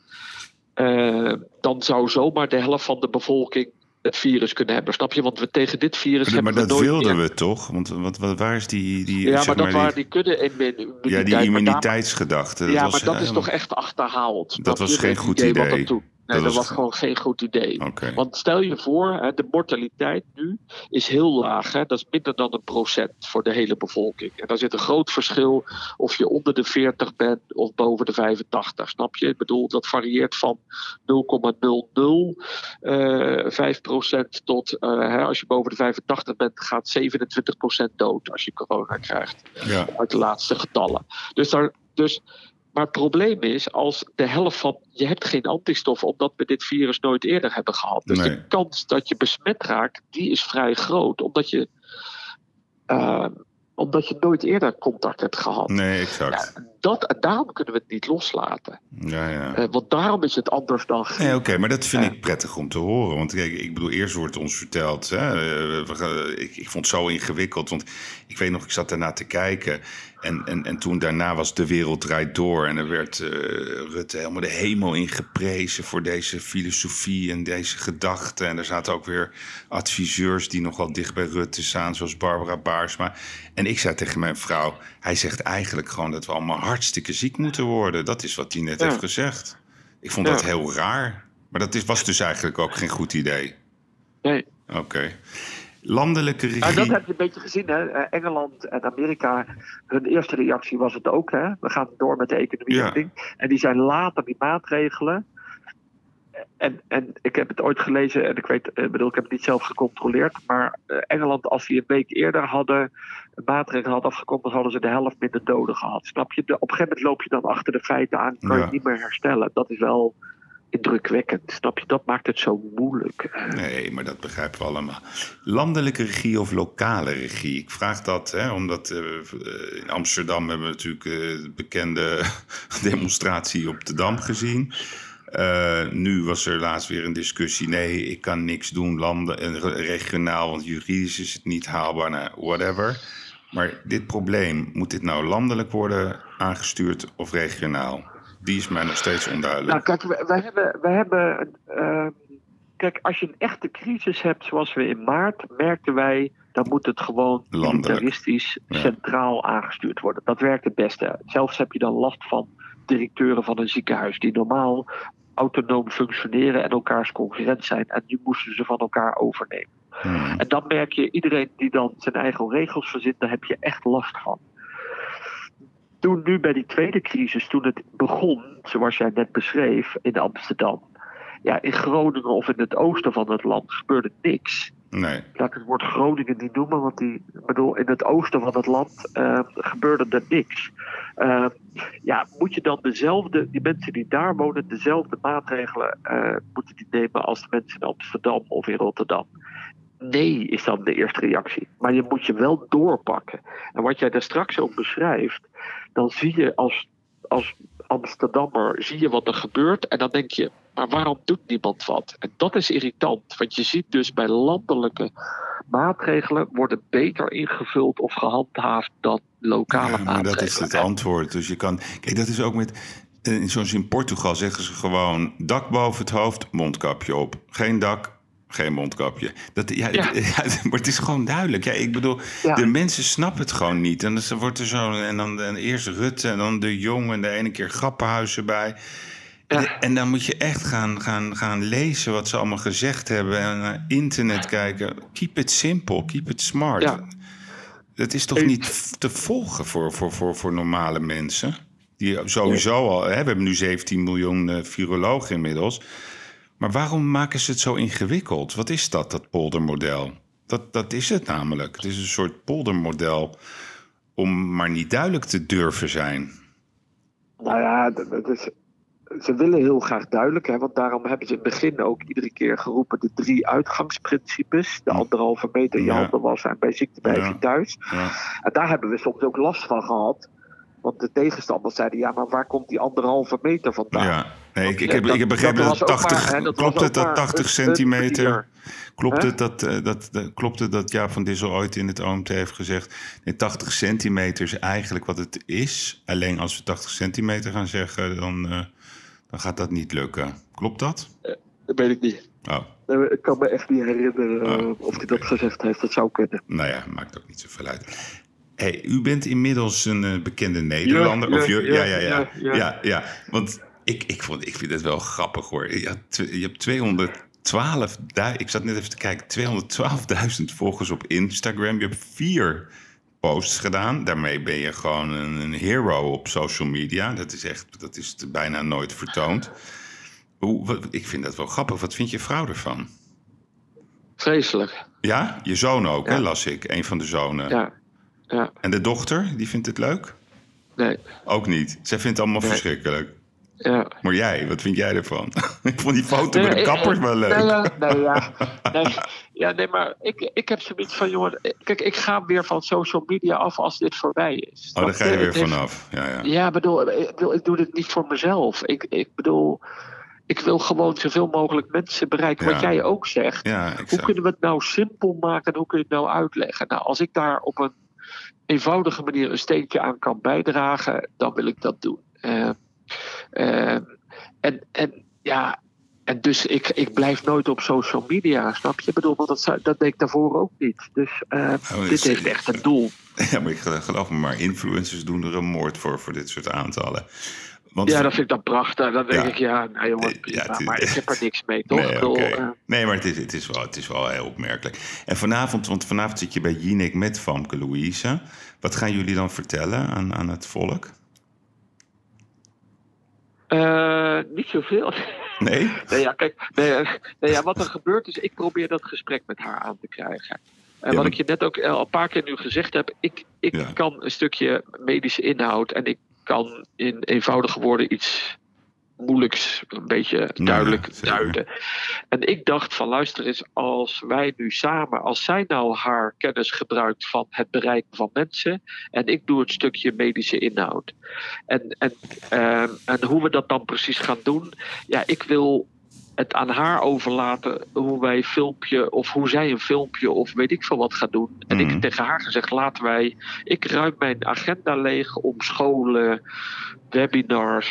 eh, dan zou zomaar de helft van de bevolking het virus kunnen hebben. Snap je? Want we tegen dit virus Maar, hebben maar we dat nooit wilden meer- we toch? Want wat, wat, waar is die, die, Ja, zeg maar dat die- waren die kudde immuniteit. ja, die maar immuniteitsgedachte. ja, was, maar dat is toch echt achterhaald. Dat was geen goed idee. dat toen- Nee, Dat dat, was was gewoon geen goed idee. Want stel je voor, hè, de mortaliteit nu is heel laag. Hè? Dat is minder dan een procent voor de hele bevolking. En daar zit een groot verschil of je onder de 40 bent of boven de 85. Snap je? Ik bedoel, dat varieert van 0,005 procent tot, eh, hè, als je boven de 85 bent, gaat 27 procent dood als je corona krijgt Ja. uit de laatste getallen. Dus daar, dus, maar het probleem is, als de helft van. Je hebt geen antistoffen omdat we dit virus nooit eerder hebben gehad. Dus Nee. de kans dat je besmet raakt, die is vrij groot. Omdat je. eh, omdat je nooit eerder contact hebt gehad. Nee, exact. Ja, dat, daarom kunnen we het niet loslaten. Ja, ja. Eh, want daarom is het anders dan. Nee, oké, maar dat vind ik prettig om te horen. Want kijk, ik bedoel, eerst wordt ons verteld. Hè, eh, we ik, ik vond het zo ingewikkeld. Want ik weet nog, ik zat daarna te kijken. En, en, en toen daarna was De Wereld Draait Door. En er werd eh, Rutte helemaal de hemel ingeprezen voor deze filosofie en deze gedachten. En er zaten ook weer adviseurs die nogal dicht bij Rutte staan, zoals Barbara Baarsma. En ik zei tegen mijn vrouw, hij zegt eigenlijk gewoon dat we allemaal hartstikke ziek moeten worden. Dat is wat hij net Ja. heeft gezegd. Ik vond Ja. dat heel raar. Maar dat is, was dus eigenlijk ook geen goed idee. Nee. Oké. Landelijke regie. En dat heb je een beetje gezien, hè? Eh, Engeland en Amerika. Hun eerste reactie was het ook, hè? We gaan door met de economie Ja. en die zijn later die maatregelen. En, en ik heb het ooit gelezen, en ik weet, ik bedoel, ik heb het niet zelf gecontroleerd. Maar eh, Engeland, als die een week eerder hadden een maatregel had afgekondigd, hadden ze de helft minder doden gehad. Snap je? De, op een gegeven moment loop je dan achter de feiten aan, kan Ja. je niet meer herstellen. Dat is wel. Indrukwekkend. Snap je? Dat maakt het zo moeilijk. Nee, maar dat begrijpen we allemaal. Landelijke regie of lokale regie? Ik vraag dat hè, omdat uh, in Amsterdam hebben we natuurlijk uh, de bekende [LAUGHS] demonstratie op de Dam gezien. Nu was er laatst weer een discussie. Nee, ik kan niks doen, landen en regionaal, want juridisch is het niet haalbaar, nou, whatever. Maar dit probleem, moet dit nou landelijk worden aangestuurd of regionaal? Die is mij nog steeds onduidelijk. Nou, kijk, wij hebben. Wij hebben uh, kijk, als je een echte crisis hebt, zoals we in maart, merkten wij. dan moet het gewoon militaristisch centraal aangestuurd worden. Dat werkt het beste. Zelfs heb je dan last van directeuren van een ziekenhuis die normaal autonoom functioneren en elkaars concurrent zijn. En nu moesten ze van elkaar overnemen. Hmm. En dan merk je, iedereen die dan zijn eigen regels verzint, daar heb je echt last van. Toen nu bij die tweede crisis, toen het begon, zoals jij net beschreef, in Amsterdam. Ja, in Groningen of in het oosten van het land gebeurde niks. Nee. Laat ik het woord Groningen niet noemen, want die, bedoel, in het oosten van het land uh, gebeurde er niks. Uh, ja, moet je dan dezelfde, die mensen die daar wonen, dezelfde maatregelen uh, moeten die nemen als de mensen in Amsterdam of in Rotterdam? Nee, is dan de eerste reactie. Maar je moet je wel doorpakken. En wat jij daar straks ook beschrijft, dan zie je als, als Amsterdammer zie je wat er gebeurt en dan denk je, maar waarom doet niemand wat? En dat is irritant, want je ziet dus bij landelijke maatregelen worden beter ingevuld of gehandhaafd dan lokale ja, maar maatregelen. Dat is het antwoord. Dus je kan, kijk, dat is ook met. Zoals in Portugal zeggen ze gewoon dak boven het hoofd, mondkapje op. Geen dak, geen mondkapje. Dat, ja, ja. [LAUGHS] maar het is gewoon duidelijk. Ja, ik bedoel, de mensen snappen het gewoon niet. En dan wordt er zo. En dan en eerst Rutte en dan de Jong en de ene keer Grappenhuis erbij. Ja. En dan moet je echt gaan, gaan, gaan lezen wat ze allemaal gezegd hebben. En naar internet kijken. Keep it simple, keep it smart. Dat is toch niet te volgen voor, voor, voor, voor normale mensen? Die sowieso al. Hè, we hebben nu 17 miljoen uh, virologen inmiddels. Maar waarom maken ze het zo ingewikkeld? Wat is dat, dat poldermodel? Dat, dat is het namelijk. Het is een soort poldermodel om maar niet duidelijk te durven zijn. Nou ja, dat is, ze willen heel graag duidelijk, hè, want daarom hebben ze in het begin ook iedere keer geroepen de drie uitgangsprincipes. De anderhalve meter je handen wassen en bij ziekte je thuis. Ja. En daar hebben we soms ook last van gehad. Want de tegenstanders zeiden, ja, maar waar komt die anderhalve meter vandaan? Ja, nee, ik, ik, heb, ik heb begrepen dat, dat 80, maar, dat klopt het dat 80 centimeter... Klopt het dat, dat, klopt het dat Jaap van Dissel ooit in het OMT heeft gezegd... Nee, 80 centimeter is eigenlijk wat het is. Alleen als we 80 centimeter gaan zeggen, dan, uh, dan gaat dat niet lukken. Klopt dat? dat weet ik niet. Oh. Ik kan me echt niet herinneren oh, of hij dat gezegd heeft. Dat zou kunnen. Nou ja, maakt ook niet zoveel uit. Hey, u bent inmiddels een uh, bekende Nederlander. Ja, of je, ja, ja, ja, ja, ja, Want ik, ik, vond, ik vind het wel grappig hoor. Je, had, je hebt 212, ik zat net even te kijken, 212.000 volgers op Instagram. Je hebt vier posts gedaan. Daarmee ben je gewoon een, een, hero op social media. Dat is echt, dat is bijna nooit vertoond. Hoe, wat, ik vind dat wel grappig. Wat vind je vrouw ervan? Vreselijk. Ja, je zoon ook, hè, las ik. Een van de zonen. Ja. Ja. En de dochter, die vindt het leuk? Nee. Ook niet. Zij vindt het allemaal verschrikkelijk. Ja. Maar jij, wat vind jij ervan? [LAUGHS] ik vond die foto met de kappers wel leuk. Nee, ja, nee, ja. [LAUGHS] Nee, ja, nee maar ik, ik heb zoiets van, jongen... Kijk, ik ga weer van social media af als dit voorbij is. Oh, daar ga je weer vanaf. Ja, ja. ja bedoel, ik, bedoel, ik doe dit niet voor mezelf. Ik, ik bedoel... Ik wil gewoon zoveel mogelijk mensen bereiken. Wat jij ook zegt. Ja, hoe kunnen we het nou simpel maken en hoe kun je het nou uitleggen? Nou, als ik daar op een eenvoudige manier een steentje aan kan bijdragen, dan wil ik dat doen. Uh, uh, en, en ja, en dus ik, ik blijf nooit op social media, snap je? Ik bedoel, want dat, dat deed ik daarvoor ook niet. Dus uh, oh, dit heeft echt een doel. [LAUGHS] Ja, maar ik geloof me maar, influencers doen er een moord voor, voor dit soort aantallen. Want, ja, dat vind ik dan prachtig. Dan denk ik, ja, nou jongen, ja, maar ik heb er niks mee, toch? Nee, okay. uh, nee maar het is, het, is wel, het is wel heel opmerkelijk. En vanavond, want vanavond zit je bij Jinek met Famke Louise. Wat gaan jullie dan vertellen aan, aan het volk? Uh, niet zoveel. Nee? [LAUGHS] nee, ja, kijk, nee, nee, ja, wat er gebeurt is, ik probeer dat gesprek met haar aan te krijgen. En ja, wat ik je net ook al een paar keer nu gezegd heb, ik, ik kan een stukje medische inhoud en ik kan in eenvoudige woorden iets moeilijk een beetje duidelijk duiden. En ik dacht van luister eens, als wij nu samen, als zij nou haar kennis gebruikt van het bereiken van mensen en ik doe het stukje medische inhoud. En, en, ehm, en hoe we dat dan precies gaan doen, ja, ik wil het aan haar overlaten hoe wij filmpje of hoe zij een filmpje of weet ik veel wat gaat doen. En ik Mhm. tegen haar gezegd, laten wij, ik ruim mijn agenda leeg om scholen, webinars,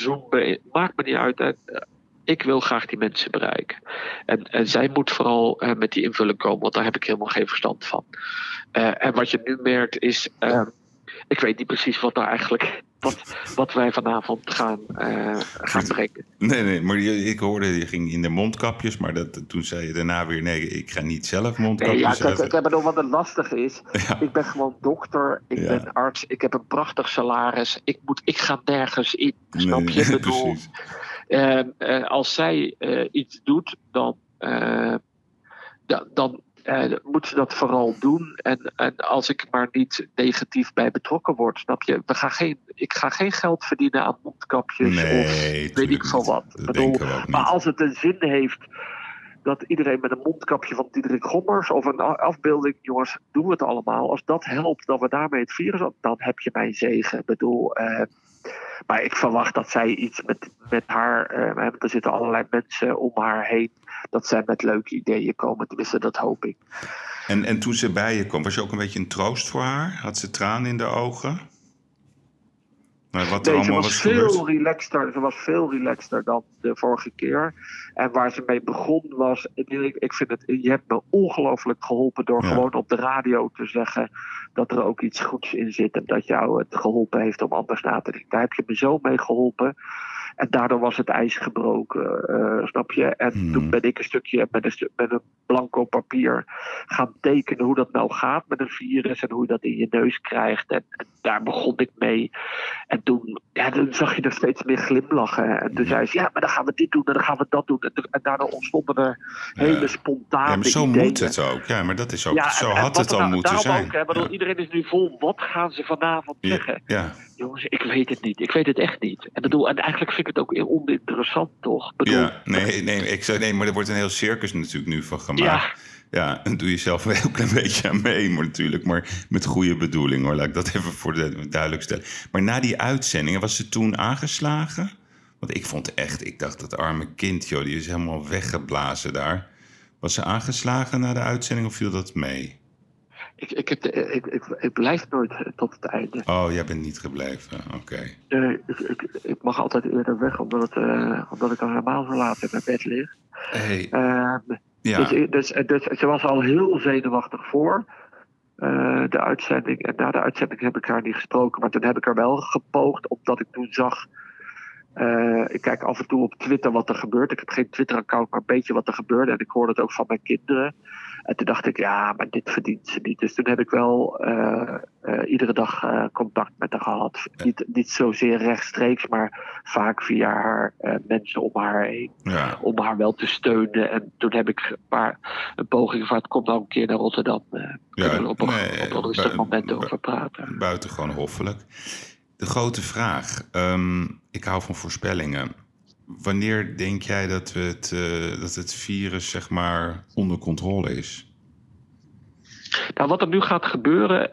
Zoom, maakt me niet uit. En, eh, ik wil graag die mensen bereiken. En, en zij moet vooral eh, met die invulling komen, want daar heb ik helemaal geen verstand van. Eh, en wat je nu merkt is, ik weet niet precies wat daar eigenlijk, wat, wat wij vanavond gaan, eh, gaan brengen. Nee, nee, maar je, ik hoorde, je ging in de mondkapjes, maar dat, toen zei je daarna weer, nee, ik ga niet zelf Nee, mondkapjes ja, kijk, ik nog wat het lastig is. [LAUGHS] Ja. Ik ben gewoon dokter, ik Ja. ben arts, ik heb een prachtig salaris. Ik, moet, ik ga nergens in. Snap [LAUGHS] Nee, je? Ik bedoel, precies. Ehm, eh, als zij eh, iets doet, dan, eh, da- dan eh, moet ze dat vooral doen. En, en als ik maar niet negatief bij betrokken word, snap je? We gaan geen, ik ga geen geld verdienen aan mondkapjes of weet ik veel wat. Bedoel, maar als het een zin heeft dat iedereen met een mondkapje van Diederik Gommers of een afbeelding, jongens, doen we het allemaal. Als dat helpt, dat we daarmee het virus, op- dan heb je mijn zegen. Ik bedoel, eh, maar ik verwacht dat zij iets met, met haar, want er zitten allerlei mensen om haar heen, dat zij met leuke ideeën komen. Tenminste, dat hoop ik. En, en toen ze bij je kwam, was je ook een beetje een troost voor haar? Had ze tranen in de ogen? Maar wat er Nee, ze was was gebeurd? veel relaxter. Ze was veel relaxter dan de vorige keer. En waar ze mee begon was. Ik, ik vind het. Je hebt me ongelooflijk geholpen door Ja. gewoon op de radio te zeggen. dat er ook iets goeds in zit. En dat jou het geholpen heeft om anders na te denken. Daar heb je me zo mee geholpen. En daardoor was het ijs gebroken, eh, snap je? En Hmm. toen ben ik een stukje met een, stu- met een blanco papier gaan tekenen hoe dat nou gaat met een virus en hoe je dat in je neus krijgt. En, en daar begon ik mee. En toen, ja, toen zag je er steeds meer glimlachen. En toen Ja. zei ze, ja, maar dan gaan we dit doen en dan gaan we dat doen. En, en daardoor ontstonden er hele Ja. spontane Ja, maar zo ideeën. moet het ook. Ja, maar dat is ook, Ja, zo en- had het al nou- moeten zijn. Ook, hè, bedoel, ja. Iedereen is nu vol. Wat gaan ze vanavond zeggen? ja. Jongens, ik weet het niet. Ik weet het echt niet. En, bedoel, en eigenlijk vind ik het ook oninteressant, toch? Bedoel, Ja, nee, nee, ik nee, maar er wordt een heel circus natuurlijk nu van gemaakt. Ja. En doe je zelf wel een klein beetje aan mee, maar natuurlijk. Maar met goede bedoeling hoor, laat ik dat even voor de duidelijk stellen. Maar na die uitzendingen, was ze toen aangeslagen? Want ik vond echt, ik dacht dat arme kind, joh, die is helemaal weggeblazen daar. Was ze aangeslagen na de uitzending of viel dat mee? ik, ik, heb de, ik, ik, ik blijf nooit eh, tot het einde. Oh, jij bent niet gebleven, oké. Eh, ik, ik, ik mag altijd eerder weg, omdat, het, eh, omdat ik al helemaal laat in mijn bed lig. Hey, Ehm, dus, dus, dus ze was al heel zenuwachtig voor eh, de uitzending. En na de uitzending heb ik haar niet gesproken. Maar toen heb ik haar wel gepoogd, omdat ik toen zag. eh, ik kijk af en toe op Twitter wat er gebeurt. Ik heb geen Twitter-account, maar een beetje wat er gebeurde. En ik hoorde het ook van mijn kinderen. En toen dacht ik, ja, maar dit verdient ze niet. Dus toen heb ik wel eh, eh, iedere dag eh, contact met haar gehad. Niet, niet zozeer rechtstreeks, maar vaak via haar mensen om haar heen ja. om haar wel te steunen. En toen heb ik een, paar, een poging gevraagd, kom nou een keer naar Rotterdam. Kunnen we op een, nee, op een rustig moment over praten. Buitengewoon hoffelijk. De grote vraag. ehm, ik hou van voorspellingen. Wanneer denk jij dat, we het, eh, dat het virus zeg maar onder controle is? Nou, wat er nu gaat gebeuren...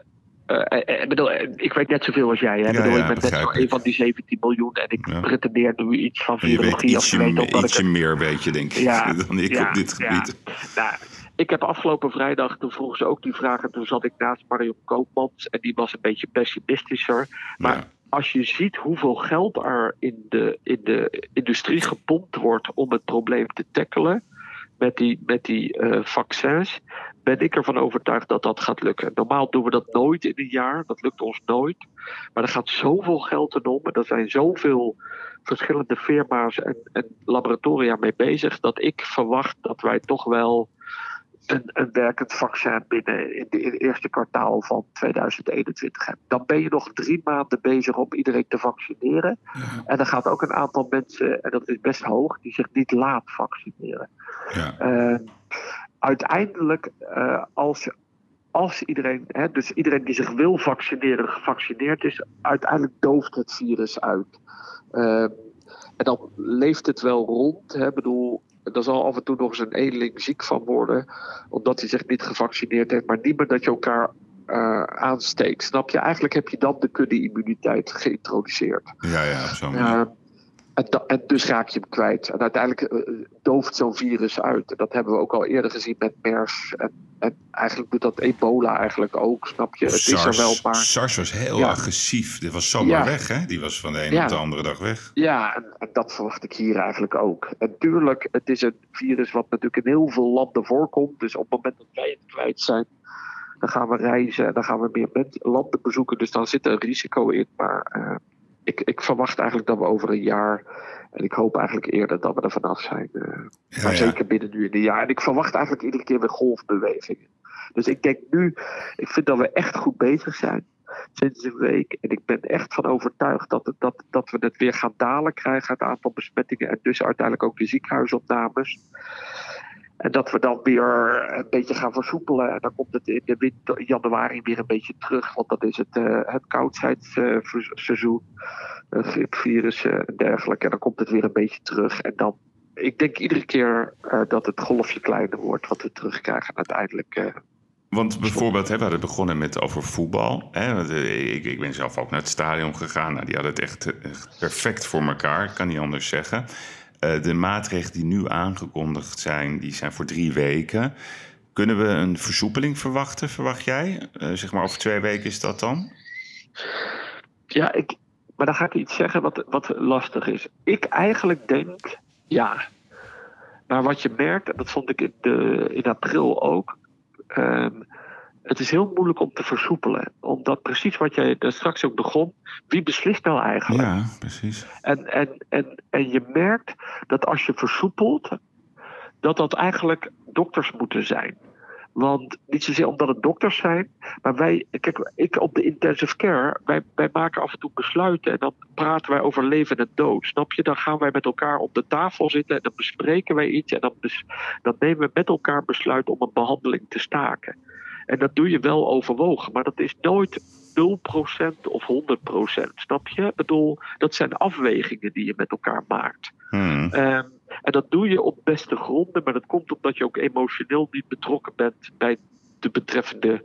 ik bedoel, ik weet net zoveel als jij. Hè? Ja, bedoel, ja, ik ben net zo een van die 17 miljoen. En ik Ja. pretendeer nu iets van Je weet virologie of ietsje, weten. me- Omdat ik ietsje meer, weet je, denk ik, Ja, [LAUGHS] dan ik op dit ja. gebied. Nou, ik heb afgelopen vrijdag, toen vroegen ze ook die vraag. En toen zat ik naast Marion Koopmans. En die was een beetje pessimistischer. Maar Ja. Als je ziet hoeveel geld er in de, in de industrie gepompt wordt om het probleem te tackelen met die, met die eh, vaccins, ben ik ervan overtuigd dat dat gaat lukken. Normaal doen we dat nooit in een jaar, dat lukt ons nooit. Maar er gaat zoveel geld in om en er zijn zoveel verschillende firma's en, en laboratoria mee bezig, dat ik verwacht dat wij toch wel een, een werkend vaccin binnen in, de, in het eerste kwartaal van 2021 hebben. Dan ben je nog drie maanden bezig om iedereen te vaccineren. Ja, En er gaat ook een aantal mensen, en dat is best hoog, die zich niet laat vaccineren. ja, Eh, uiteindelijk, eh, als, als iedereen, hè, dus iedereen die zich wil vaccineren, gevaccineerd is, uiteindelijk dooft het virus uit. Ehm, En dan leeft het wel rond. Ik bedoel, er zal af en toe nog eens een eenling ziek van worden, omdat hij zich niet gevaccineerd heeft, maar niet meer dat je elkaar uh, aansteekt. Snap je? Eigenlijk heb je dan de kudde-immuniteit geïntroduceerd. Ja, ja, op zo'n manier. En, en, dus raak je hem kwijt. En uiteindelijk uh, dooft zo'n virus uit. En dat hebben we ook al eerder gezien met MERS. En, en eigenlijk doet dat ebola eigenlijk ook, snap je? Het SARS, is er wel, maar... SARS was heel agressief. Dit was zomaar ja. weg, hè? Die was van de ene op de andere dag weg. Ja, en, en, dat verwacht ik hier eigenlijk ook. En tuurlijk, het is een virus wat natuurlijk in heel veel landen voorkomt. Dus op het moment dat wij het kwijt zijn... dan gaan we reizen en dan gaan we meer landen bezoeken. Dus dan zit er een risico in. Maar... Uh, ik, ik verwacht eigenlijk dat we over een jaar. En ik hoop eigenlijk eerder dat we er vanaf zijn. Uh, ja, maar zeker binnen nu in een jaar. En ik verwacht eigenlijk iedere keer weer golfbewegingen. Dus ik denk nu, ik vind dat we echt goed bezig zijn sinds een week. En ik ben echt van overtuigd dat, het, dat, dat we het weer gaan dalen krijgen, het aantal besmettingen. En dus uiteindelijk ook de ziekenhuisopnames. En dat we dan weer een beetje gaan versoepelen. En dan komt het in de winter, januari weer een beetje terug. Want dat is het, uh, het koudheidsseizoen. Uh, en dergelijke. En dan komt het weer een beetje terug. En dan, ik denk iedere keer dat het golfje kleiner wordt. Wat we terugkrijgen uiteindelijk. want bijvoorbeeld, hè, we hadden begonnen met over voetbal. Hè. Ik, ik, ben zelf ook naar het stadion gegaan. Nou, die hadden het echt, echt perfect voor elkaar, kan niet anders zeggen. Uh, de maatregelen die nu aangekondigd zijn, die zijn voor drie weken. Kunnen we een versoepeling verwachten, verwacht jij? Uh, zeg maar over twee weken is dat dan? Ja, ik, maar dan ga ik iets zeggen wat, wat lastig is. Ik eigenlijk denk ja. Maar wat je merkt, en dat vond ik in, de, in april ook. Um, het is heel moeilijk om te versoepelen. Omdat precies wat jij straks ook begon, wie beslist nou eigenlijk? Ja, precies. En, en, en, en je merkt dat als je versoepelt, dat dat eigenlijk dokters moeten zijn. Want niet zozeer omdat het dokters zijn, maar wij, kijk, ik op de intensive care, wij, wij maken af en toe besluiten en dan praten wij over leven en dood. Snap je? Dan gaan wij met elkaar op de tafel zitten en dan bespreken wij iets en dan, dan nemen we met elkaar besluit om een behandeling te staken. En dat doe je wel overwogen, maar dat is nooit 0% of 100%. Snap je? Ik bedoel, dat zijn afwegingen die je met elkaar maakt. Hmm. Um, en dat doe je op beste gronden, maar dat komt omdat je ook emotioneel niet betrokken bent bij de betreffende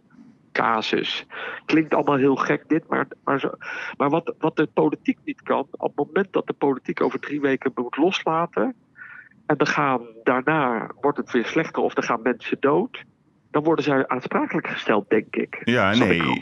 casus. Klinkt allemaal heel gek dit, maar, maar, zo, maar wat, wat de politiek niet kan, op het moment dat de politiek over drie weken moet loslaten, en dan gaan daarna wordt het weer slechter of er gaan mensen dood dan worden zij aansprakelijk gesteld, denk ik. Ja, nee.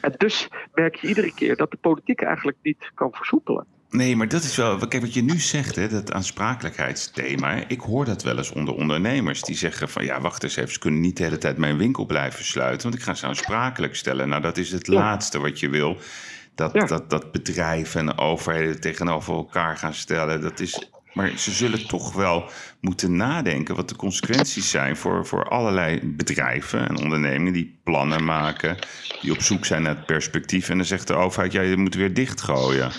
En dus merk je iedere keer dat de politiek eigenlijk niet kan versoepelen. Nee, maar dat is wel. Kijk, wat je nu zegt, hè, dat aansprakelijkheidsthema. Ik hoor dat wel eens onder ondernemers. Die zeggen van ja, wacht eens even, ze kunnen niet de hele tijd mijn winkel blijven sluiten. Want ik ga ze aansprakelijk stellen. Nou, dat is het laatste wat je wil. Dat, dat, dat bedrijven en overheden tegenover elkaar gaan stellen. Dat is maar ze zullen toch wel moeten nadenken wat de consequenties zijn voor, voor allerlei bedrijven en ondernemingen die plannen maken, die op zoek zijn naar het perspectief. En dan zegt de overheid, ja, je moet weer dichtgooien.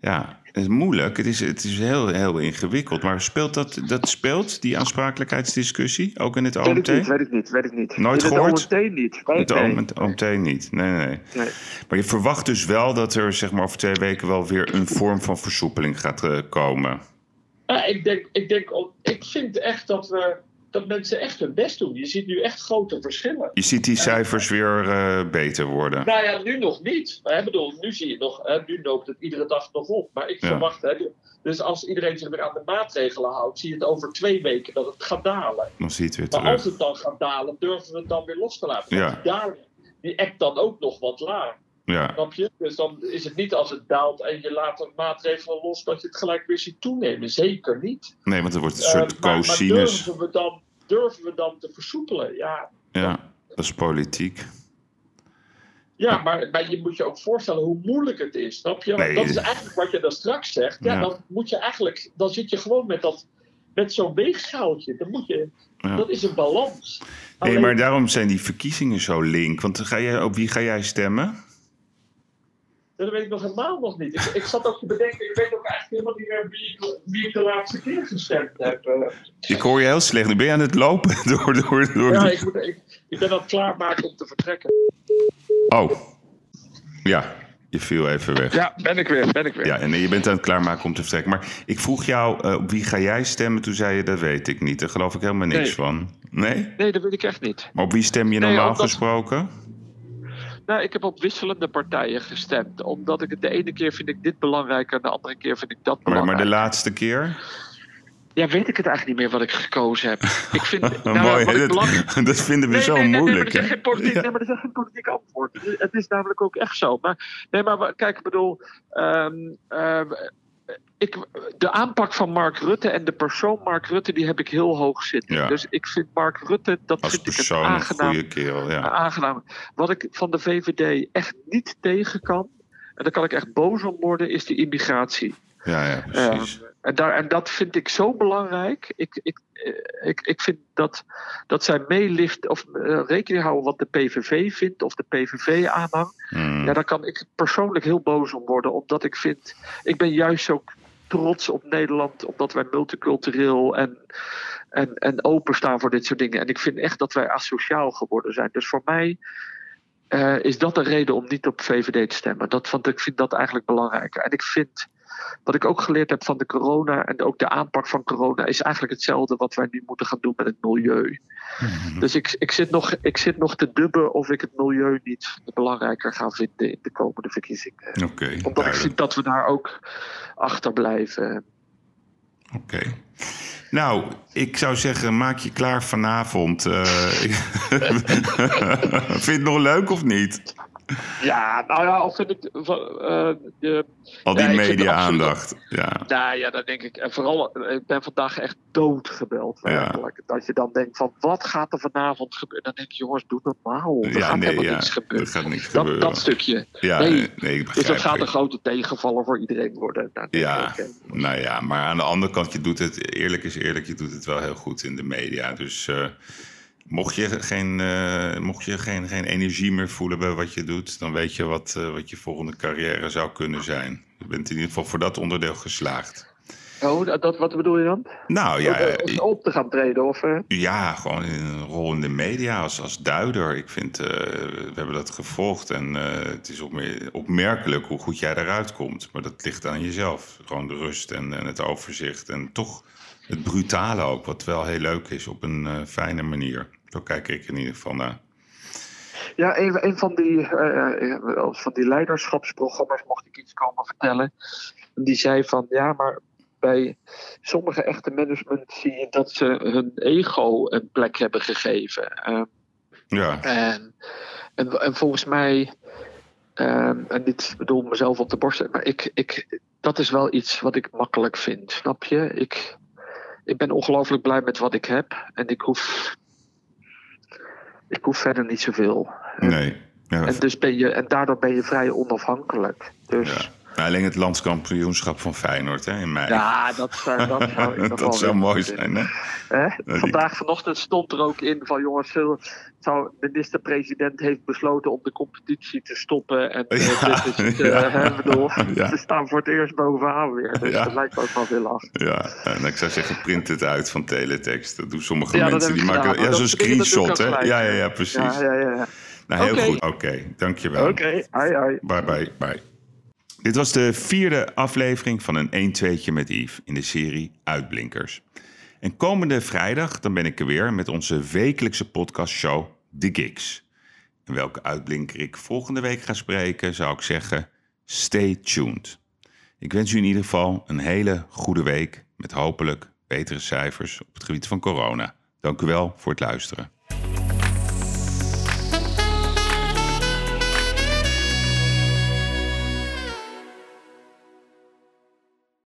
Ja, het is moeilijk. Het is, het is heel, heel ingewikkeld. Maar speelt dat, dat speelt, die aansprakelijkheidsdiscussie, ook in het OMT? Weet ik niet, weet ik niet. Weet ik niet. Nooit in gehoord? Het OMT niet. Het OMT, OMT niet. Nee, nee, nee, Maar je verwacht dus wel dat er zeg maar, over twee weken wel weer een vorm van versoepeling gaat uh, komen. Ja, ik, denk, ik, denk, ik vind echt dat, we, dat mensen echt hun best doen. Je ziet nu echt grote verschillen. Je ziet die cijfers weer uh, beter worden. Nou ja, nu nog niet. Maar, bedoel, nu zie je nog, hè, nu loopt het iedere dag nog op. Maar ik verwacht, hè, dus als iedereen zich weer aan de maatregelen houdt, zie je het over twee weken dat het gaat dalen. Dan het weer. Maar als het dan gaat dalen, durven we het dan weer los te laten. Ja. Die daling, die act dan ook nog wat laag. Ja. Snap je? Dus dan is het niet als het daalt en je laat een maatregelen los dat je het gelijk weer ziet toenemen. Zeker niet. Nee, want er wordt een soort uh, maar, maar durven, we dan, durven we dan te versoepelen? Ja. Ja, dat is politiek. Ja, maar, maar, je moet je ook voorstellen hoe moeilijk het is. Snap je? Nee. Dat is eigenlijk wat je dan straks zegt. Ja, ja, Dan, moet je eigenlijk, dan zit je gewoon met, dat, met zo'n weegschaaltje. Dan moet je, ja. Dat is een balans. Nee, Alleen... maar daarom zijn die verkiezingen zo link. Want ga jij, op wie ga jij stemmen? Dat weet ik nog helemaal nog niet. Ik, ik zat ook te bedenken, ik weet ook eigenlijk helemaal niet meer wie ik, wie ik de laatste keer gestemd heb. Uh. Ik hoor je heel slecht. Nu ben je aan het lopen [LAUGHS] door... door, door ja, ik, moet, ik, ik ben aan het klaarmaken om te vertrekken. Oh. Ja. Je viel even weg. Ja, ben ik weer, ben ik weer. Ja, en je bent aan het klaarmaken om te vertrekken. Maar ik vroeg jou, uh, op wie ga jij stemmen? Toen zei je, dat weet ik niet. Daar geloof ik helemaal niks Nee. van. Nee? Nee, dat weet ik echt niet. Maar op wie stem je Nee, normaal omdat- gesproken? Nou, ik heb op wisselende partijen gestemd. Omdat ik het de ene keer vind ik dit belangrijker en de andere keer vind ik dat Maar, maar belangrijk. de laatste keer? Ja, weet ik het eigenlijk niet meer wat ik gekozen heb. [LAUGHS] Ik vind, nou, Mooi, wat hè? ik belang- dat, [LAUGHS] dat vinden we Nee, zo nee, nee, moeilijk. Nee, maar dat is geen politiek, Ja. nee, maar dat is geen politiek antwoord. Het is- Het is namelijk ook echt zo. Maar, nee, maar kijk, ik bedoel. ehm, ehm, ik, de aanpak van Mark Rutte en de persoon Mark Rutte, die heb ik heel hoog zitten. Ja. Dus ik vind Mark Rutte, dat Als vind ik een aangenaam, goede kerel, ja. aangenaam. Wat ik van de VVD echt niet tegen kan, en daar kan ik echt boos om worden, is die immigratie. Ja, ja, precies. En, daar, en dat vind ik zo belangrijk. Ik, ik, eh, ik, ik vind dat, dat zij meelift of eh, rekening houden wat de PVV vindt of de PVV aanhang. Hmm. Ja, daar kan ik persoonlijk heel boos om worden. Omdat ik vind, ik ben juist ook trots op Nederland, omdat wij multicultureel en, en, en openstaan voor dit soort dingen. En ik vind echt dat wij asociaal geworden zijn. Dus voor mij eh, is dat een reden om niet op VVD te stemmen. Dat, want ik vind dat eigenlijk belangrijker. En ik vind, wat ik ook geleerd heb van de corona en ook de aanpak van corona, is eigenlijk hetzelfde wat wij nu moeten gaan doen met het milieu. Mhm. Dus ik, ik, zit nog, ik zit nog te dubben of ik het milieu niet belangrijker ga vinden in de komende verkiezingen. Oké, Omdat ik vind dat we daar ook achter blijven. Oké. Nou, ik zou zeggen, maak je klaar vanavond. Ik- [LAUGHS] Vind je het nog leuk of niet? Ja, nou ja, of vind ik. eh, de, Al die Ja, media-aandacht. Ja. nou ja, dat denk ik. En vooral, eh, ik ben vandaag echt doodgebeld. Ja. Werkelijk. Dat je dan denkt van, wat gaat er vanavond gebeuren? Dan denk je, jongens, doe normaal. Er ja, gaat nee, helemaal Er gebeuren. gaat niks Dat, gebeuren. dat stukje. ja, nee. nee, ik Dus dat gaat een grote tegenvaller voor iedereen worden. Nou, Ja, ik, nou ja, maar aan de andere kant, je doet het, eerlijk is eerlijk, je doet het wel heel goed in de media. Dus eh, mocht je, geen, eh, mocht je geen, geen energie meer voelen bij wat je doet, dan weet je wat, eh, wat je volgende carrière zou kunnen zijn. Je bent in ieder geval voor dat onderdeel geslaagd. Oh, dat, wat bedoel je dan? Nou ja, Om- om op te gaan treden? Of, eh? Ja, gewoon in een rol in de media als, als duider. Ik vind, eh, we hebben dat gevolgd en eh, het is opmer- opmerkelijk hoe goed jij eruit komt. Maar dat ligt aan jezelf. Gewoon de rust en, en het overzicht en toch het brutale ook, wat wel heel leuk is op een eh, fijne manier. Zo kijk ik in ieder geval naar. Ja, een, een van, die, eh, eh, van die leiderschapsprogramma's mocht ik iets komen vertellen. Die zei van ja, maar bij sommige echte management zie je dat ze hun ego een plek hebben gegeven. Eh, Ja, en, en, en volgens mij, ehm, en dit bedoel mezelf op de borst, maar ik, ik, dat is wel iets wat ik makkelijk vind, snap je? Ik, ik ben ongelooflijk blij met wat ik heb en ik hoef, ik hoef verder niet zoveel. nee. Ja, En, dus ben je, en daardoor ben je vrij onafhankelijk. Dus Nou, alleen het landskampioenschap van Feyenoord hè, in mei. ja, dat, zou- dat zou [LAUGHS] wel dat zou mooi zijn, hè? Hè? Vandaag vanochtend stond er ook in van jongens, zou, de minister-president heeft besloten om de competitie te stoppen. En Ja, dit is het, [LAUGHS] ja. eh, bedoel, [LAUGHS] Ja. ze staan voor het eerst bovenaan weer. Dus dat lijkt me ook wel heel lach. Ja, en ik zou zeggen, print het uit van teletext. Dat doen sommige dat mensen. Die maken ja, zo'n dat- dat screenshot, hè? Ja, ja, ja, precies. Ja, ja, ja. ja. Nou, heel goed. Oké, dankjewel. Oké, ai. Bye, bye, bye. Dit was de vierde aflevering van een 1-2'tje met Yves in de serie Uitblinkers. En komende vrijdag dan ben ik er weer met onze wekelijkse podcastshow The Gigs. En welke uitblinker ik volgende week ga spreken, zou ik zeggen, stay tuned. Ik wens u in ieder geval een hele goede week met hopelijk betere cijfers op het gebied van corona. Dank u wel voor het luisteren.